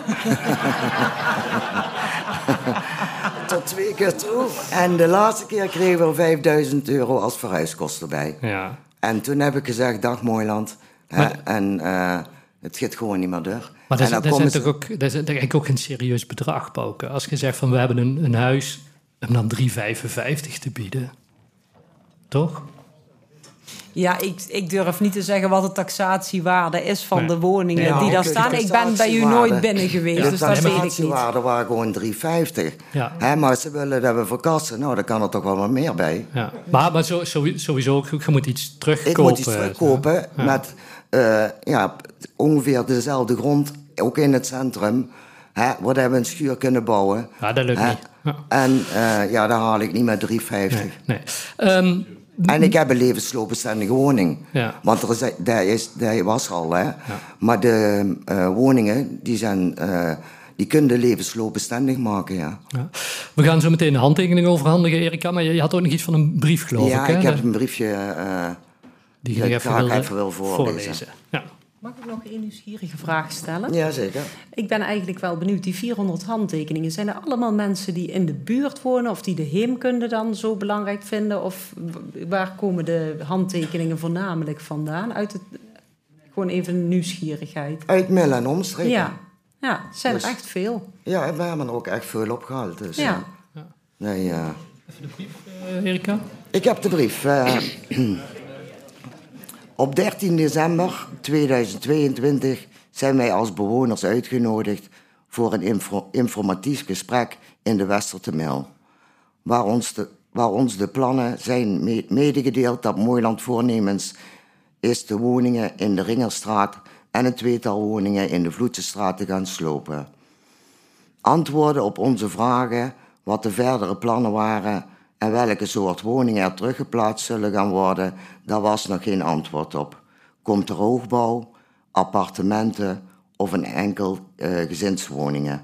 tot twee keer toe. En de laatste keer kregen we 5000 euro als verhuiskosten bij. Ja. En toen heb ik gezegd, dag Mooiland. Maar- en eh, het gaat gewoon niet meer door. Maar dat, is, ze- ook, dat is eigenlijk ook geen serieus bedrag, Pauke. Als je zegt van we hebben een, een huis om dan 3,55 te bieden. Toch? Ja, ik, ik durf niet te zeggen wat de taxatiewaarde is van Nee. de woningen Ja, die daar de staan. Ik ben bij u nooit binnen geweest, de dus dat weet ik niet. taxatiewaarde waren gewoon 3,50. Ja. Hè, maar ze willen dat we verkassen. Nou, dan kan er toch wel wat meer bij. Ja. Maar, maar zo, sowieso, je moet iets terugkopen. Ik moet iets terugkopen met eh, ja, ongeveer dezelfde grond, ook in het centrum. Hè, waar we een schuur kunnen bouwen. Ja, dat lukt Hè, niet. Ja. En eh, ja, daar haal ik niet met 3,50. Nee. Ehm, En ik heb een levensloopbestendige woning. Ja. Want er is, dat, is, dat was al, hè. Maar de eh, woningen, die, zijn, eh, die kunnen levensloopbestendig maken, ja. ja. We gaan zo meteen de handtekening overhandigen, Erika. Maar je, had ook nog iets van een brief, geloof ja, ik. Hè? ik heb een briefje... eh, die ja, ik even wil, even wil voorlezen. Ja. Mag ik nog een nieuwsgierige vraag stellen? ja, zeker. Ik ben eigenlijk wel benieuwd, die 400 handtekeningen, zijn er allemaal mensen die in de buurt wonen of die de heemkunde dan zo belangrijk vinden? Of waar komen de handtekeningen voornamelijk vandaan? Uit het, gewoon even nieuwsgierigheid. Uit Mil en omstreken. Ja, ja het zijn Dus- er echt veel. Ja, en we hebben er ook echt veel opgehaald. Dus, Ja. eh, nee, eh, Eh, Erika? ik heb de brief. eh, op 13 december 2022 zijn wij als bewoners uitgenodigd voor een info- informatief gesprek in de Westertemil. Waar ons de, waar ons de plannen zijn me- medegedeeld dat Mooiland voornemens is de woningen in de Ringerstraat en een tweetal woningen in de Vloedsestraat te gaan slopen. Antwoorden op onze vragen wat de verdere plannen waren en welke soort woningen er teruggeplaatst zullen gaan worden, daar was nog geen antwoord op. Komt er hoogbouw, appartementen of een enkel eh, gezinswoningen?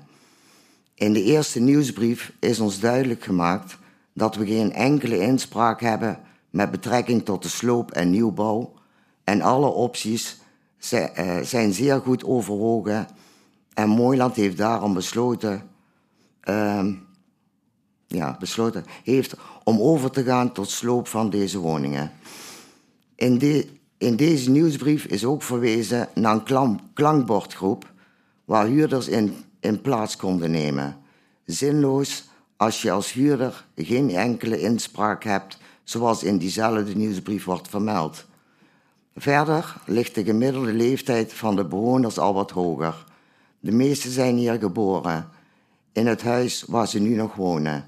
In de eerste nieuwsbrief is ons duidelijk gemaakt dat we geen enkele inspraak hebben met betrekking tot de sloop en nieuwbouw en alle opties eh, zijn zeer goed overwogen en Mooiland heeft daarom besloten, ehm, ja, besloten heeft om over te gaan tot sloop van deze woningen. In, de, in deze nieuwsbrief is ook verwezen naar een klank, klankbordgroep waar huurders in, in plaats konden nemen. Zinloos als je als huurder geen enkele inspraak hebt, zoals in diezelfde nieuwsbrief wordt vermeld. Verder ligt de gemiddelde leeftijd van de bewoners al wat hoger. De meesten zijn hier geboren, in het huis waar ze nu nog wonen.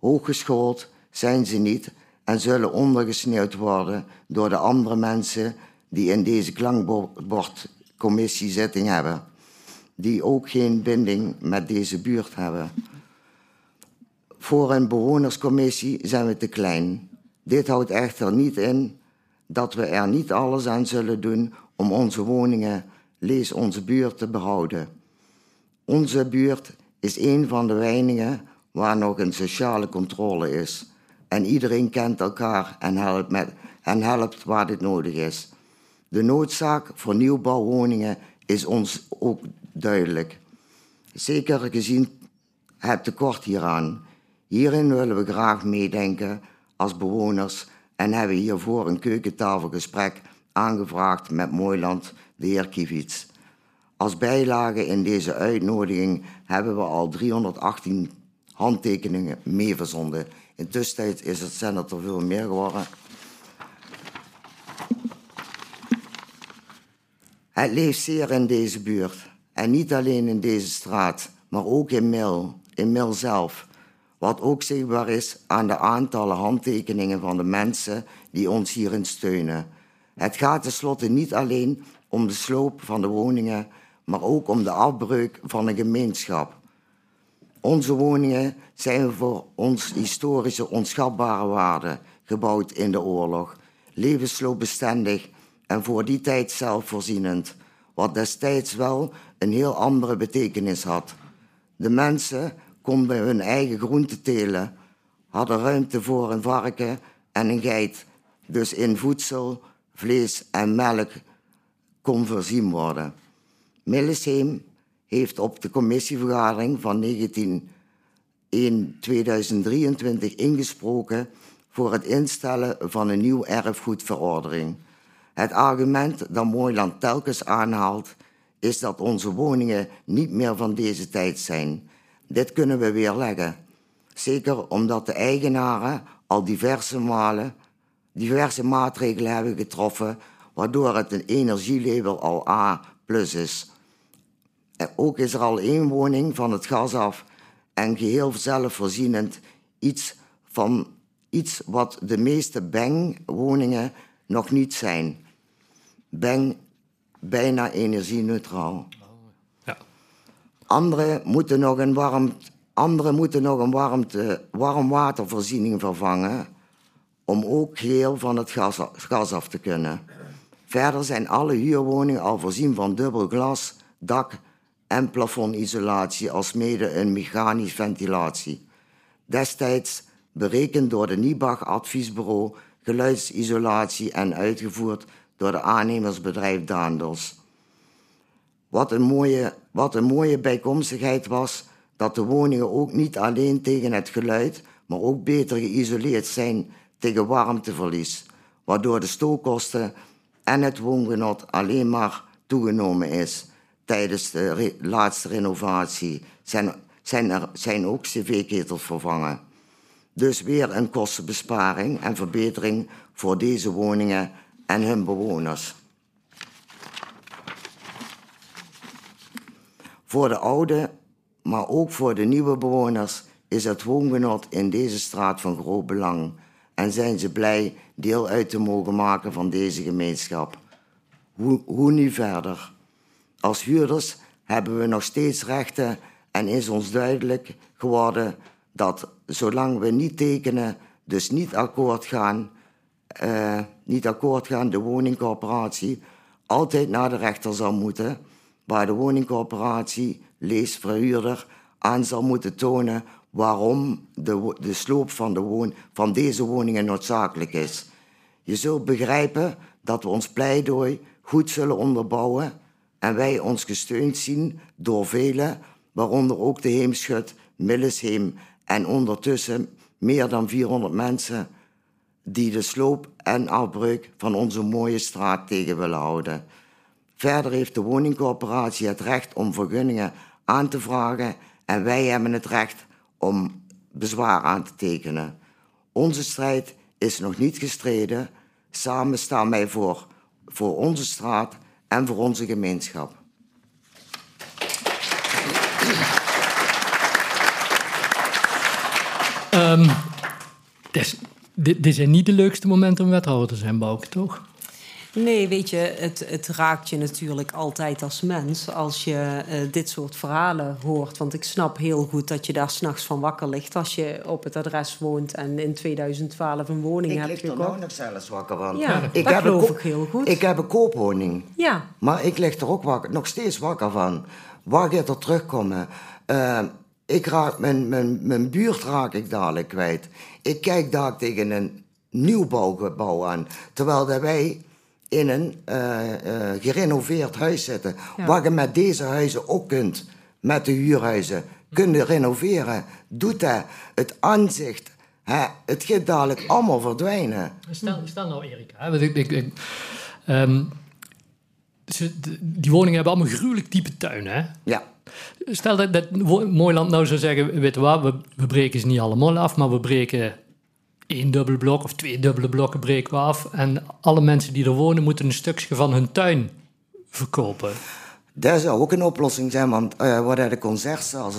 Hooggeschoold zijn ze niet en zullen ondergesneeuwd worden door de andere mensen die in deze klankbordcommissie zitting hebben, die ook geen binding met deze buurt hebben. Voor een bewonerscommissie zijn we te klein. Dit houdt echter niet in dat we er niet alles aan zullen doen om onze woningen, lees onze buurt, te behouden. Onze buurt is een van de weinigen waar nog een sociale controle is. En iedereen kent elkaar en helpt, met, en helpt waar dit nodig is. De noodzaak voor nieuwbouwwoningen is ons ook duidelijk. Zeker gezien het tekort hieraan. Hierin willen we graag meedenken als bewoners en hebben hiervoor een keukentafelgesprek aangevraagd met Mooiland, de heer Kivits. Als bijlage in deze uitnodiging hebben we al 318 handtekeningen meeverzonden. Intussen is het, er veel meer geworden. Het leeft zeer in deze buurt. En niet alleen in deze straat, maar ook in Mil, in Mil zelf. Wat ook zichtbaar is aan de aantallen handtekeningen van de mensen die ons hierin steunen. Het gaat tenslotte niet alleen om de sloop van de woningen, maar ook om de afbreuk van een gemeenschap. Onze woningen zijn voor ons historische onschatbare waarde, gebouwd in de oorlog, levensloopbestendig en voor die tijd zelfvoorzienend, wat destijds wel een heel andere betekenis had. De mensen konden hun eigen groenten telen, hadden ruimte voor een varken en een geit, dus in voedsel, vlees en melk kon voorzien worden. Millesheim heeft op de commissievergadering van 19 2023 ingesproken voor het instellen van een nieuw erfgoedverordening. Het argument dat Mooiland telkens aanhaalt is dat onze woningen niet meer van deze tijd zijn. Dit kunnen we weerleggen. Zeker omdat de eigenaren al diverse malen diverse maatregelen hebben getroffen, waardoor het een energielabel al A plus is. Ook is er al één woning van het gas af en geheel zelfvoorzienend iets, van, iets wat de meeste Beng-woningen nog niet zijn. Beng bijna energie-neutraal. Ja. Anderen moeten nog een, warm, anderen moeten nog een warmte, warmwatervoorziening vervangen om ook geheel van het gas, gas af te kunnen. Verder zijn alle huurwoningen al voorzien van dubbel glas, dak en plafondsisolatie, alsmede een mechanisch ventilatie. Destijds berekend door de Nibach Adviesbureau geluidsisolatie en uitgevoerd door de aannemersbedrijf Daandels. Wat een, mooie, wat een mooie bijkomstigheid was dat de woningen ook niet alleen tegen het geluid, maar ook beter geïsoleerd zijn tegen warmteverlies, waardoor de stookkosten en het woongenot alleen maar toegenomen is. Tijdens de laatste renovatie zijn, zijn, er, zijn ook cv-ketels vervangen. Dus weer een kostenbesparing en verbetering voor deze woningen en hun bewoners. Voor de oude, maar ook voor de nieuwe bewoners is het woongenot in deze straat van groot belang en zijn ze blij deel uit te mogen maken van deze gemeenschap. Hoe, hoe nu verder? Als huurders hebben we nog steeds rechten en is ons duidelijk geworden dat zolang we niet tekenen, dus niet akkoord gaan, uh, niet akkoord gaan, de woningcorporatie altijd naar de rechter zal moeten, waar de woningcorporatie, lees verhuurder, aan zal moeten tonen waarom de, de sloop van, de woon, van deze woningen noodzakelijk is. Je zult begrijpen dat we ons pleidooi goed zullen onderbouwen en wij ons gesteund zien door velen, waaronder ook de Heemschut, Millesheem en ondertussen meer dan 400 mensen die de sloop en afbreuk van onze mooie straat tegen willen houden. Verder heeft de woningcorporatie het recht om vergunningen aan te vragen en wij hebben het recht om bezwaar aan te tekenen. Onze strijd is nog niet gestreden. Samen staan wij voor, voor onze straat en voor onze gemeenschap. Dit, dit, zijn niet de leukste momenten om wethouder te zijn, Bouke, toch? Nee, weet je, het, het raakt je natuurlijk altijd als mens als je uh, dit soort verhalen hoort. Want ik snap heel goed dat je daar s'nachts van wakker ligt als je op het adres woont en in 2012 een woning ik hebt gekocht. Ik lig er nou nog zelfs wakker van. Ja, ik dat heb geloof ik heel goed. Ik heb een koopwoning. Ja. Maar ik lig er ook wakker, nog steeds wakker van. Waar gaat er terugkomen? Uh, ik raak, mijn, mijn, mijn buurt raak ik dadelijk kwijt. Ik kijk daar tegen een nieuwbouwgebouw aan. Terwijl dat wij in een eh, eh, gerenoveerd huis zitten. Ja. Wat je met deze huizen ook kunt, met de huurhuizen, kunnen renoveren. Doet dat. Het aanzicht, hè, het gaat dadelijk allemaal verdwijnen. Stel, stel nou, Erika. Hè, want ik, ik, ik, ehm, ze, d- die woningen hebben allemaal gruwelijk diepe tuinen. Hè? Ja. Stel dat, dat Mooiland nou zou zeggen: Weet je wat, we, we breken ze niet allemaal af, maar we breken één dubbele blok of twee dubbele blokken breken we af. En alle mensen die er wonen moeten een stukje van hun tuin verkopen. Dat zou ook een oplossing zijn, want eh waar de concertzaal,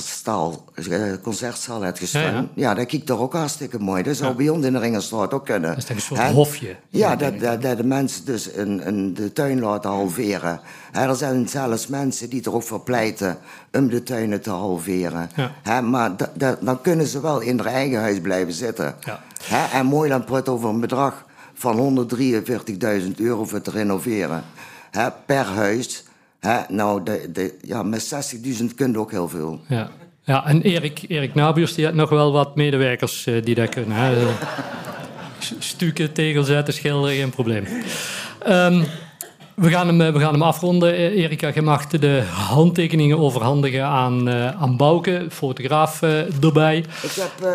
het eh, concertzaal gestaan, Ja, ja, ja. dat kijkt toch ook hartstikke mooi. Dat zou bij ons in de Ringenstraat ook kunnen. Dat is toch een soort hofje. Ja, dat, dat, dat de mensen dus een, een, de tuin laten halveren. Hè, er zijn zelfs mensen die erop verpleiten om de tuinen te halveren. Ja. Maar da- da- dan kunnen ze wel in hun eigen huis blijven zitten. Ja. En Mooiland praat over een bedrag van 143.000 euro voor te renoveren. Per huis. Hè, nou, de, de, ja, met 60.000 kun je ook heel veel. Ja, ja en Erik, Erik Nabuurs die had nog wel wat medewerkers eh, die dat kunnen. Hè. Stukken, tegel zetten, schilderen, geen probleem. Ehm, we, gaan hem, eh, we gaan hem afronden. Eh, Erika, je mag de handtekeningen overhandigen aan, eh aan Bouke, fotograaf erbij. Ik heb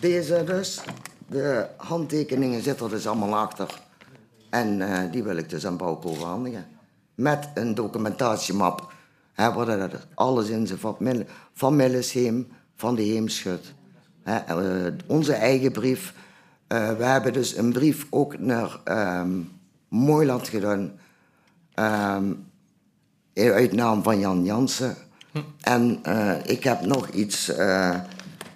deze dus. De handtekeningen zitten er dus allemaal achter. En die wil ik dus aan Bouke overhandigen. Met een documentatiemap. Hè, waar er alles in zit. Van, Mille- van Millesheem, van de Heemschut. Eh, onze eigen brief. Eh, we hebben dus een brief ook naar ehm Mooiland gedaan. Ehm, uit naam van Jan Jansen. En eh, ik heb nog iets,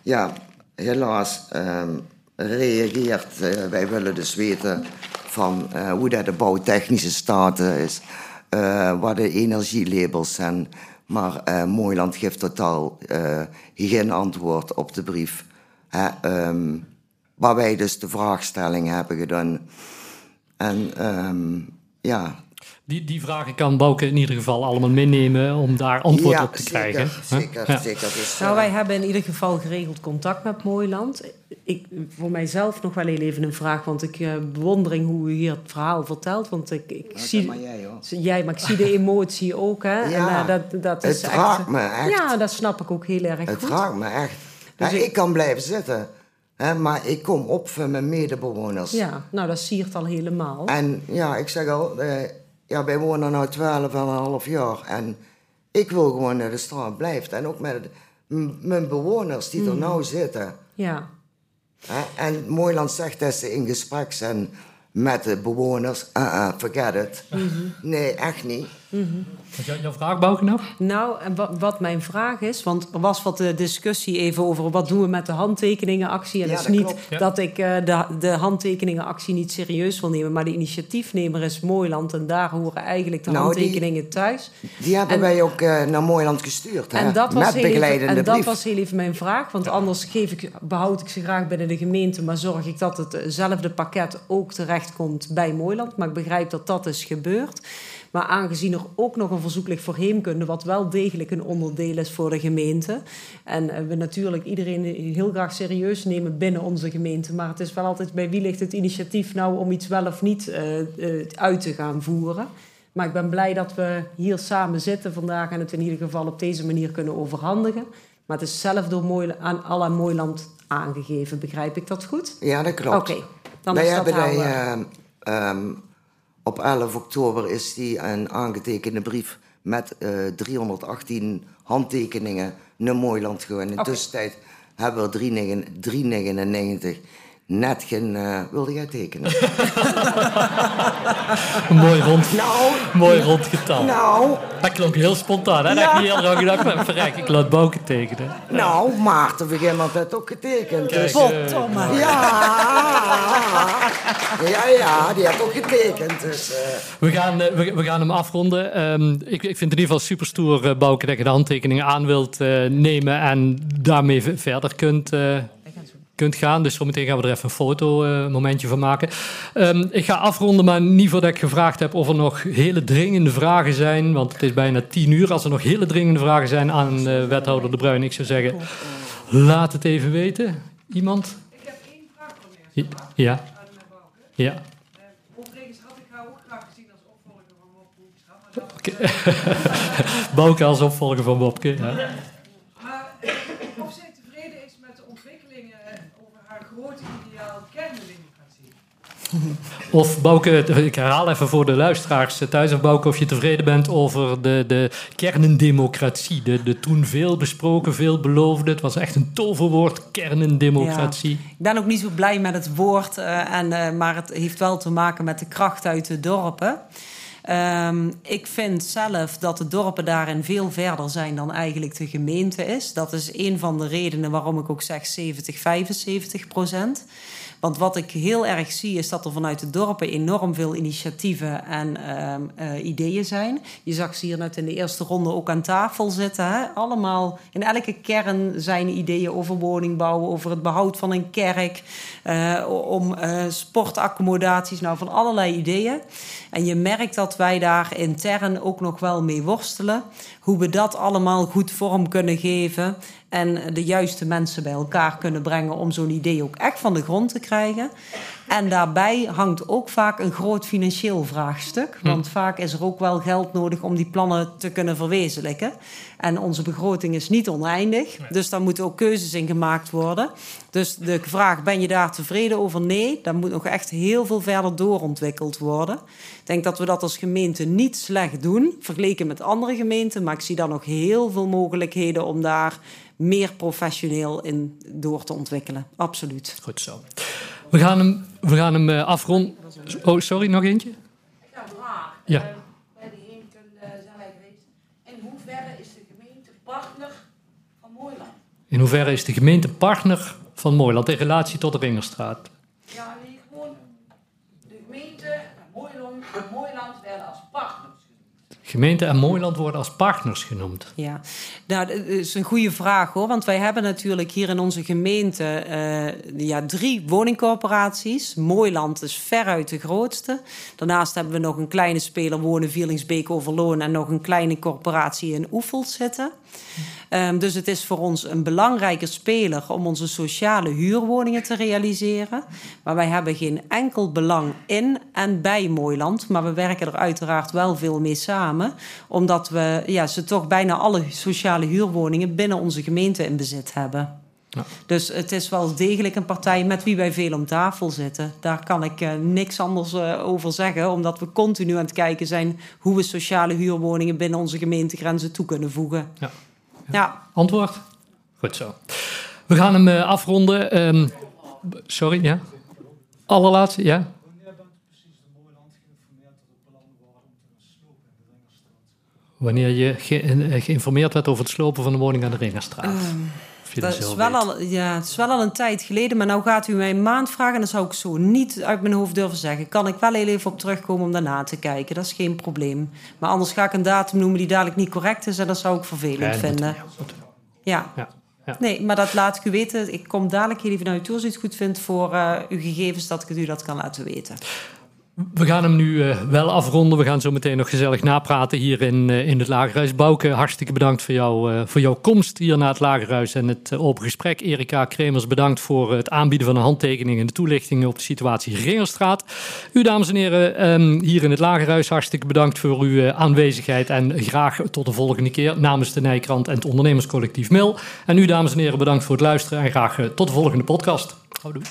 ja, helaas ehm reageert. wij willen dus weten van hoe dat de bouwtechnische staat is, eh, wat de energielabels zijn. Maar eh Mooiland geeft totaal eh, geen antwoord op de brief. Ehm, waar wij dus de vraagstelling hebben gedaan. En ehm, ja, Die, die vragen kan Bouke in ieder geval allemaal meenemen om daar antwoord ja, op te zeker, krijgen. Zeker, Ja. zeker. Dus, Nou, eh, wij hebben in ieder geval geregeld contact met Mooiland. Ik, voor mijzelf nog wel heel even een vraag, want ik eh bewondering hoe u hier het verhaal vertelt. Want ik, ik Nou, zie. maar jij, hoor. Jij, maar ik zie de emotie ook, hè? Ja, en, eh, dat, dat het is echt, raakt me echt. Ja, dat snap ik ook heel erg Het goed. raakt me echt. Dus Ja, ik- ik... kan blijven zitten, hè, maar ik kom op voor mijn medebewoners. Ja, nou, dat siert al helemaal. En ja, ik zeg al, eh, ja, wij wonen nu 12 en een half jaar. En ik wil gewoon dat de straat blijft. En ook met mijn bewoners die er Mm. nou zitten. Ja. En Mooiland zegt dat ze in gesprek zijn met de bewoners. Uh -uh, forget it. Mhm. Nee, echt niet. Wat jou- jouw vraag, Bouke, nog? Nou, en wat, wat mijn vraag is, want er was wat eh, discussie even over wat doen we met de handtekeningenactie. En Ja, het is dat niet klopt. Ja. dat ik eh, de, de handtekeningenactie niet serieus wil nemen, maar de initiatiefnemer is Mooiland en daar horen eigenlijk de Nou, die- handtekeningen thuis. Die hebben En- wij ook eh, naar Mooiland gestuurd. Hè? En dat was, met heel even, begeleidende en dat brief. was heel even mijn vraag. Want anders geef ik, behoud ik ze graag binnen de gemeente. Maar zorg ik dat hetzelfde pakket ook terechtkomt bij Mooiland. Maar ik begrijp dat dat is gebeurd. Maar aangezien er ook nog een verzoek ligt voor heemkunde... wat wel degelijk een onderdeel is voor de gemeente... en eh, we natuurlijk iedereen heel graag serieus nemen binnen onze gemeente... maar het is wel altijd bij wie ligt het initiatief nou... om iets wel of niet eh, eh, uit te gaan voeren... Maar ik ben blij dat we hier samen zitten vandaag en het in ieder geval op deze manier kunnen overhandigen. Maar het is zelf door Mooi, aan Alla Mooiland aangegeven, begrijp ik dat goed? Ja, dat klopt. Oké, dan Wij is dat hebben op 11 oktober is die een aangetekende brief met eh, 318 handtekeningen naar Mooiland gegaan. In de tussentijd hebben we er 399 399 net geen... eh, wilde jij tekenen? Mooi rond, nou, mooi rond getal. nou, Dat klonk heel spontaan. Hè? Dat heb ik niet aan gedacht. Maar verrek, ik laat Bouke tekenen. nou, Maarten had het ook getekend. Dus, Potdomme. ja, ja, ja, die had ook getekend. Dus, eh, We gaan, eh, we, we gaan hem afronden. Ehm, ik, ik vind het in ieder geval super stoer, eh, Bouke, dat je de handtekeningen aan wilt eh, nemen en daarmee verder kunt, eh, kunt gaan. Dus zometeen gaan we er even een foto eh, momentje van maken. Ehm, ik ga afronden, maar niet voordat ik gevraagd heb of er nog hele dringende vragen zijn. Want het is bijna tien uur. Als er nog hele dringende vragen zijn aan eh, wethouder De Bruin, ik zou zeggen, laat het even weten. Iemand? Ik heb één vraag voor Ja. Ja. Overigens jou ook graag gezien als opvolger van Bob Hoekstra. Maar, dat- Oké. Bouke als opvolger van Bobke. Ja. maar of zij tevreden is met de ontwikkelingen over haar grote ideaal kerndemocratie. Of Bouke, ik herhaal even voor de luisteraars thuis. Of Bouke, of je tevreden bent over de, de kernendemocratie. De, de toen veel besproken, veel beloofde. Het was echt een toverwoord, kernendemocratie. Ik ben ook niet zo blij met het woord, eh, en, eh, maar het heeft wel te maken met de kracht uit de dorpen. Ehm, ik vind zelf dat de dorpen daarin veel verder zijn dan eigenlijk de gemeente is. Dat is een van de redenen waarom ik ook zeg 70, 75 procent. Want wat ik heel erg zie is dat er vanuit de dorpen enorm veel initiatieven en ehm, eh, ideeën zijn. Je zag ze hier net in de eerste ronde ook aan tafel zitten. Hè? Allemaal in elke kern zijn ideeën over woningbouw, over het behoud van een kerk, eh, om eh, sportaccommodaties, nou van allerlei ideeën. En je merkt dat wij daar intern ook nog wel mee worstelen. Hoe we dat allemaal goed vorm kunnen geven. En de juiste mensen bij elkaar kunnen brengen om zo'n idee ook echt van de grond te krijgen. En daarbij hangt ook vaak een groot financieel vraagstuk. Want vaak is er ook wel geld nodig om die plannen te kunnen verwezenlijken. En onze begroting is niet oneindig. Dus daar moeten ook keuzes in gemaakt worden. Dus de vraag, ben je daar tevreden over? Nee, daar moet nog echt heel veel verder doorontwikkeld worden. Ik denk dat we dat als gemeente niet slecht doen, vergeleken met andere gemeenten. Maar ik zie daar nog heel veel mogelijkheden om daar meer professioneel in door te ontwikkelen. Absoluut. Goed zo. We gaan hem, we gaan hem eh, afronden. Oh, sorry, nog eentje? Ik heb een vraag. Ja. Eh, bij die Heemken zijn wij geweest. In hoeverre is de gemeente partner van Mooiland? In hoeverre is de gemeente partner van Mooiland in relatie tot de Ringerstraat? Ja, nee, gewoon de gemeente en Mooiland, en Mooiland werden als partners. Gemeente en Mooiland worden als partners genoemd. Ja, nou, dat is een goede vraag hoor. Want wij hebben natuurlijk hier in onze gemeente eh, ja, drie woningcorporaties. Mooiland is veruit de grootste. Daarnaast hebben we nog een kleine speler wonen, Vierlingsbeek Overloon... en nog een kleine corporatie in Oefeld zitten. Um, dus het is voor ons een belangrijke speler om onze sociale huurwoningen te realiseren. Maar wij hebben geen enkel belang in en bij Mooiland. Maar we werken er uiteraard wel veel mee samen. Omdat we ja, ze toch bijna alle sociale huurwoningen binnen onze gemeente in bezit hebben. Ja. Dus het is wel degelijk een partij met wie wij veel om tafel zitten. Daar kan ik uh, niks anders uh, over zeggen, omdat we continu aan het kijken zijn hoe we sociale huurwoningen binnen onze gemeentegrenzen toe kunnen voegen. Ja. Ja. Antwoord? Goed zo. We gaan hem uh, afronden. Um, sorry, ja? Allerlaatste, ja? Wanneer je ge geïnformeerd werd over het slopen van de woning aan de Ringerstraat. Um, dat is wel al, ja, het is wel al een tijd geleden, maar nou gaat u mij een maand vragen... en dan zou ik zo niet uit mijn hoofd durven zeggen. Kan ik wel heel even op terugkomen om daarna te kijken. Dat is geen probleem. Maar anders ga ik een datum noemen die dadelijk niet correct is... en dat zou ik vervelend ja, vinden. Ja. ja. Ja. Nee, maar dat laat ik u weten. Ik kom dadelijk even naar u toe als u het goed vindt... voor uh, uw gegevens, dat ik het u dat kan laten weten. We gaan hem nu uh, wel afronden. We gaan zo meteen nog gezellig napraten hier in, uh, in het Lagerhuis. Bouke, hartstikke bedankt voor, jou, uh, voor jouw komst hier naar het Lagerhuis en het open gesprek. Erika Kremers, bedankt voor het aanbieden van een handtekening en de toelichting op de situatie Ringerstraat. U, dames en heren, um, hier in het Lagerhuis, hartstikke bedankt voor uw aanwezigheid. En graag tot de volgende keer namens de Nijkrant en het ondernemerscollectief Mil. En u, dames en heren, bedankt voor het luisteren en graag tot de volgende podcast. Houdoe.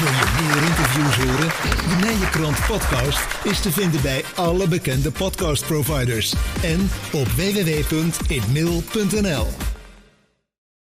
Wil je meer interviews horen? De Nijenkrant podcast is te vinden bij alle bekende podcastproviders en op www.inmail.nl.